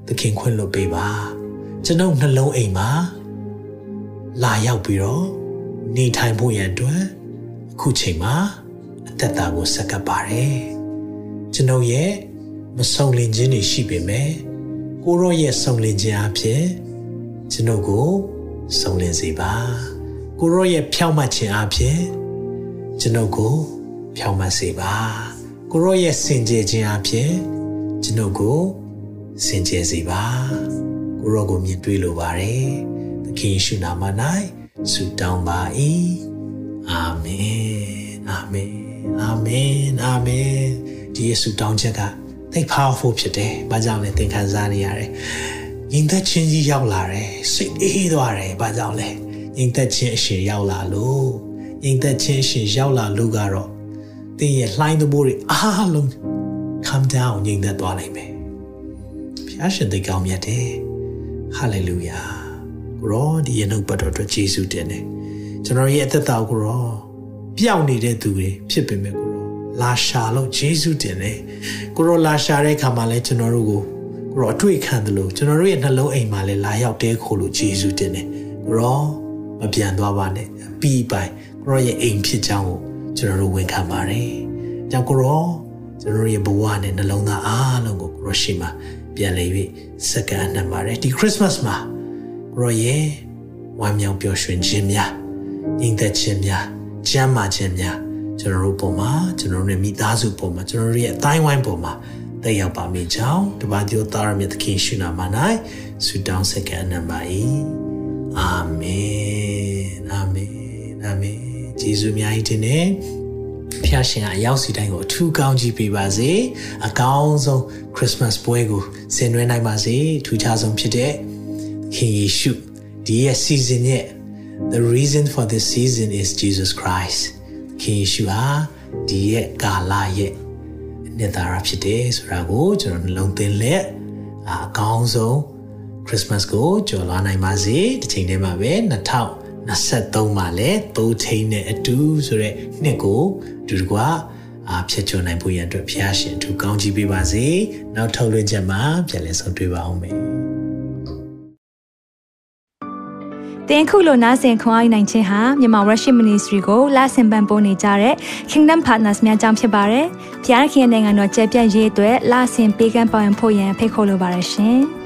သခင်ခွင့်လွှတ်ပေးပါကျွန်ုပ်နှလုံးအိမ်မှာလာရောက်ပြီးတော့နေထိုင်ဖို့ရန်အတွက်အခုချိန်မှာအသက်တာကိုဆက်ကပ်ပါတယ်ကျွန်ုပ်ရဲ့မဆုံလင်ခြင်းတွေရှိပေမဲ့ကိုရောရဲ့ဆုံလင်ခြင်းအဖြစ်ကျွန်ုပ်ကိုဆုံလင်စေပါကိုရောရဲ့ဖြောင့်မတ်ခြင်းအဖြစ်ကျွန်ုပ်ကိုဖြောင့်မတ်စေပါကိုရောရဲ့စင်ကြယ်ခြင်းအဖြစ်ကျွန်ုပ်ကို စင်ကြယ်စေပါကိုရောကိုမြင်တွေ့လိုပါတယ်သခင်ယေရှုနာမ၌ဆုတောင်းပါ၏အာမင်အာမင်အာမင်အာမင်ဒီယေရှုတောင်းချက်ကသိ powerful ဖြစ်တယ်။ဘာကြောင့်လဲသင်ခံစားနေရတယ်။ရင်သက်ချင်းကြီးရောက်လာတယ်။စိတ်အေးသွားတယ်။ဘာကြောင့်လဲ။ရင်သက်ချင်းအရှင်ရောက်လာလို့ရင်သက်ချင်းအရှင်ရောက်လာလို့ကတော့သင်ရဲ့လှိုင်းသဘောတွေအားလုံး calm down ငြိမ်သက်သွားနိုင်မယ်။ ဖျားရှင်သိကောင်းမြတ်တယ်။ hallelujah ကိုရောဒီရနုပ်ပတ်တော်အတွက်ယေရှုတင်တယ်။ကျွန်တော်ရဲ့အသက်တာကိုရောပျောက်နေတဲ့သူတွေဖြစ်ပေမဲ့ကိုရောလာရှာလို့ယေရှုတင်တယ်။ကိုရောလာရှာတဲ့အခါမှာလဲကျွန်တော်တို့ကိုကိုရောအတွေ့ခံတယ်လို့ကျွန်တော်တို့ရဲ့နှလုံးအိမ်မှာလဲလာရောက်တဲခိုလို့ယေရှုတင်တယ်။ကိုရောမပြန်သွားပါနဲ့အပီးပိုင်ကိုရောရဲ့အိမ်ဖြစ်ကြောင်းကိုကျွန်တော်တို့ဝန်ခံပါတယ်။ကြောင့်ကိုရောကျွန်တော်ရဲ့ဘဝနဲ့နှလုံးသားအားလုံးကိုကိုရောရှိမှ ပြန်လည်၍စက္ကန့်အနှံပါတယ်ဒီခရစ်စမတ်မှာကိုရောရဲ့ဝမ်းမြောက်ပျော်ရွှင်ခြင်းများညီသက်ခြင်းများကျမ်းမာခြင်းများကျွန်တော်တို့ပုံမှာကျွန်တော်တို့ရဲ့မိသားစုပုံမှာကျွန်တော်တို့ရဲ့အတိုင်းဝိုင်းပုံမှာတက်ရောက်ပါမိကြောင်းတပါးပြောသားရမြတ်သခင်ရှုနာမ၌ဆုတောင်းစက္ကန့်အနှံပါ၏အာမင်အာမင်အာမင်ယေရှုများ၏တင်နေ ဖျားရှင်ကအရောက်စီတိုင်းကိုအထူးကောင်းကြီးပေးပါစေအကောင်းဆုံးခရစ်စမတ်ပွဲကိုဆင်နွှဲနိုင်ပါစေထူးခြားဆုံးဖြစ်တဲ့ခင်ယေရှုဒီရဲ့ season ရဲ့ the reason for this season is Jesus Christ ခင်ယေရှုဟာဒီရဲ့ကာလရဲ့နှစ်သာရဖြစ်တယ်ဆိုတာကိုကျွန်တော်နှလုံးသွင်းလက်အကောင်းဆုံး Christmas ကိုကြော်လွားနိုင်ပါစေဒီချိန်ထဲမှာပဲ2023မှာလည်းသိုးထိန်နဲ့အတူဆိုတဲ့နှစ်ကို ဒူတကွာအာဖြတ်ချွန်နိုင်ဖို့ရန်အတွက်ဖျားရှင်အထူးကောင်းချီးပေးပါစေနောက်ထုတ်လွှင့်ချက်မှာပြန်လည်ဆုံတွေ့ပါအောင်မယ်တင်ခုလိုနာဆင်ခွန်အားနိုင်ခြင်းဟာမြန်မာ Worship Ministry ကိုလာဆင်ပန်ပိုးနေကြတဲ့ Kingdom Partners များအကြောင်းဖြစ်ပါတယ်။ဖျားခင်နိုင်ငံတော်ကျယ်ပြန့်ရေးအတွက်လာဆင်ပေးကမ်းပောင်းဖို့ရန်ဖိတ်ခေါ်လိုပါတယ်ရှင်။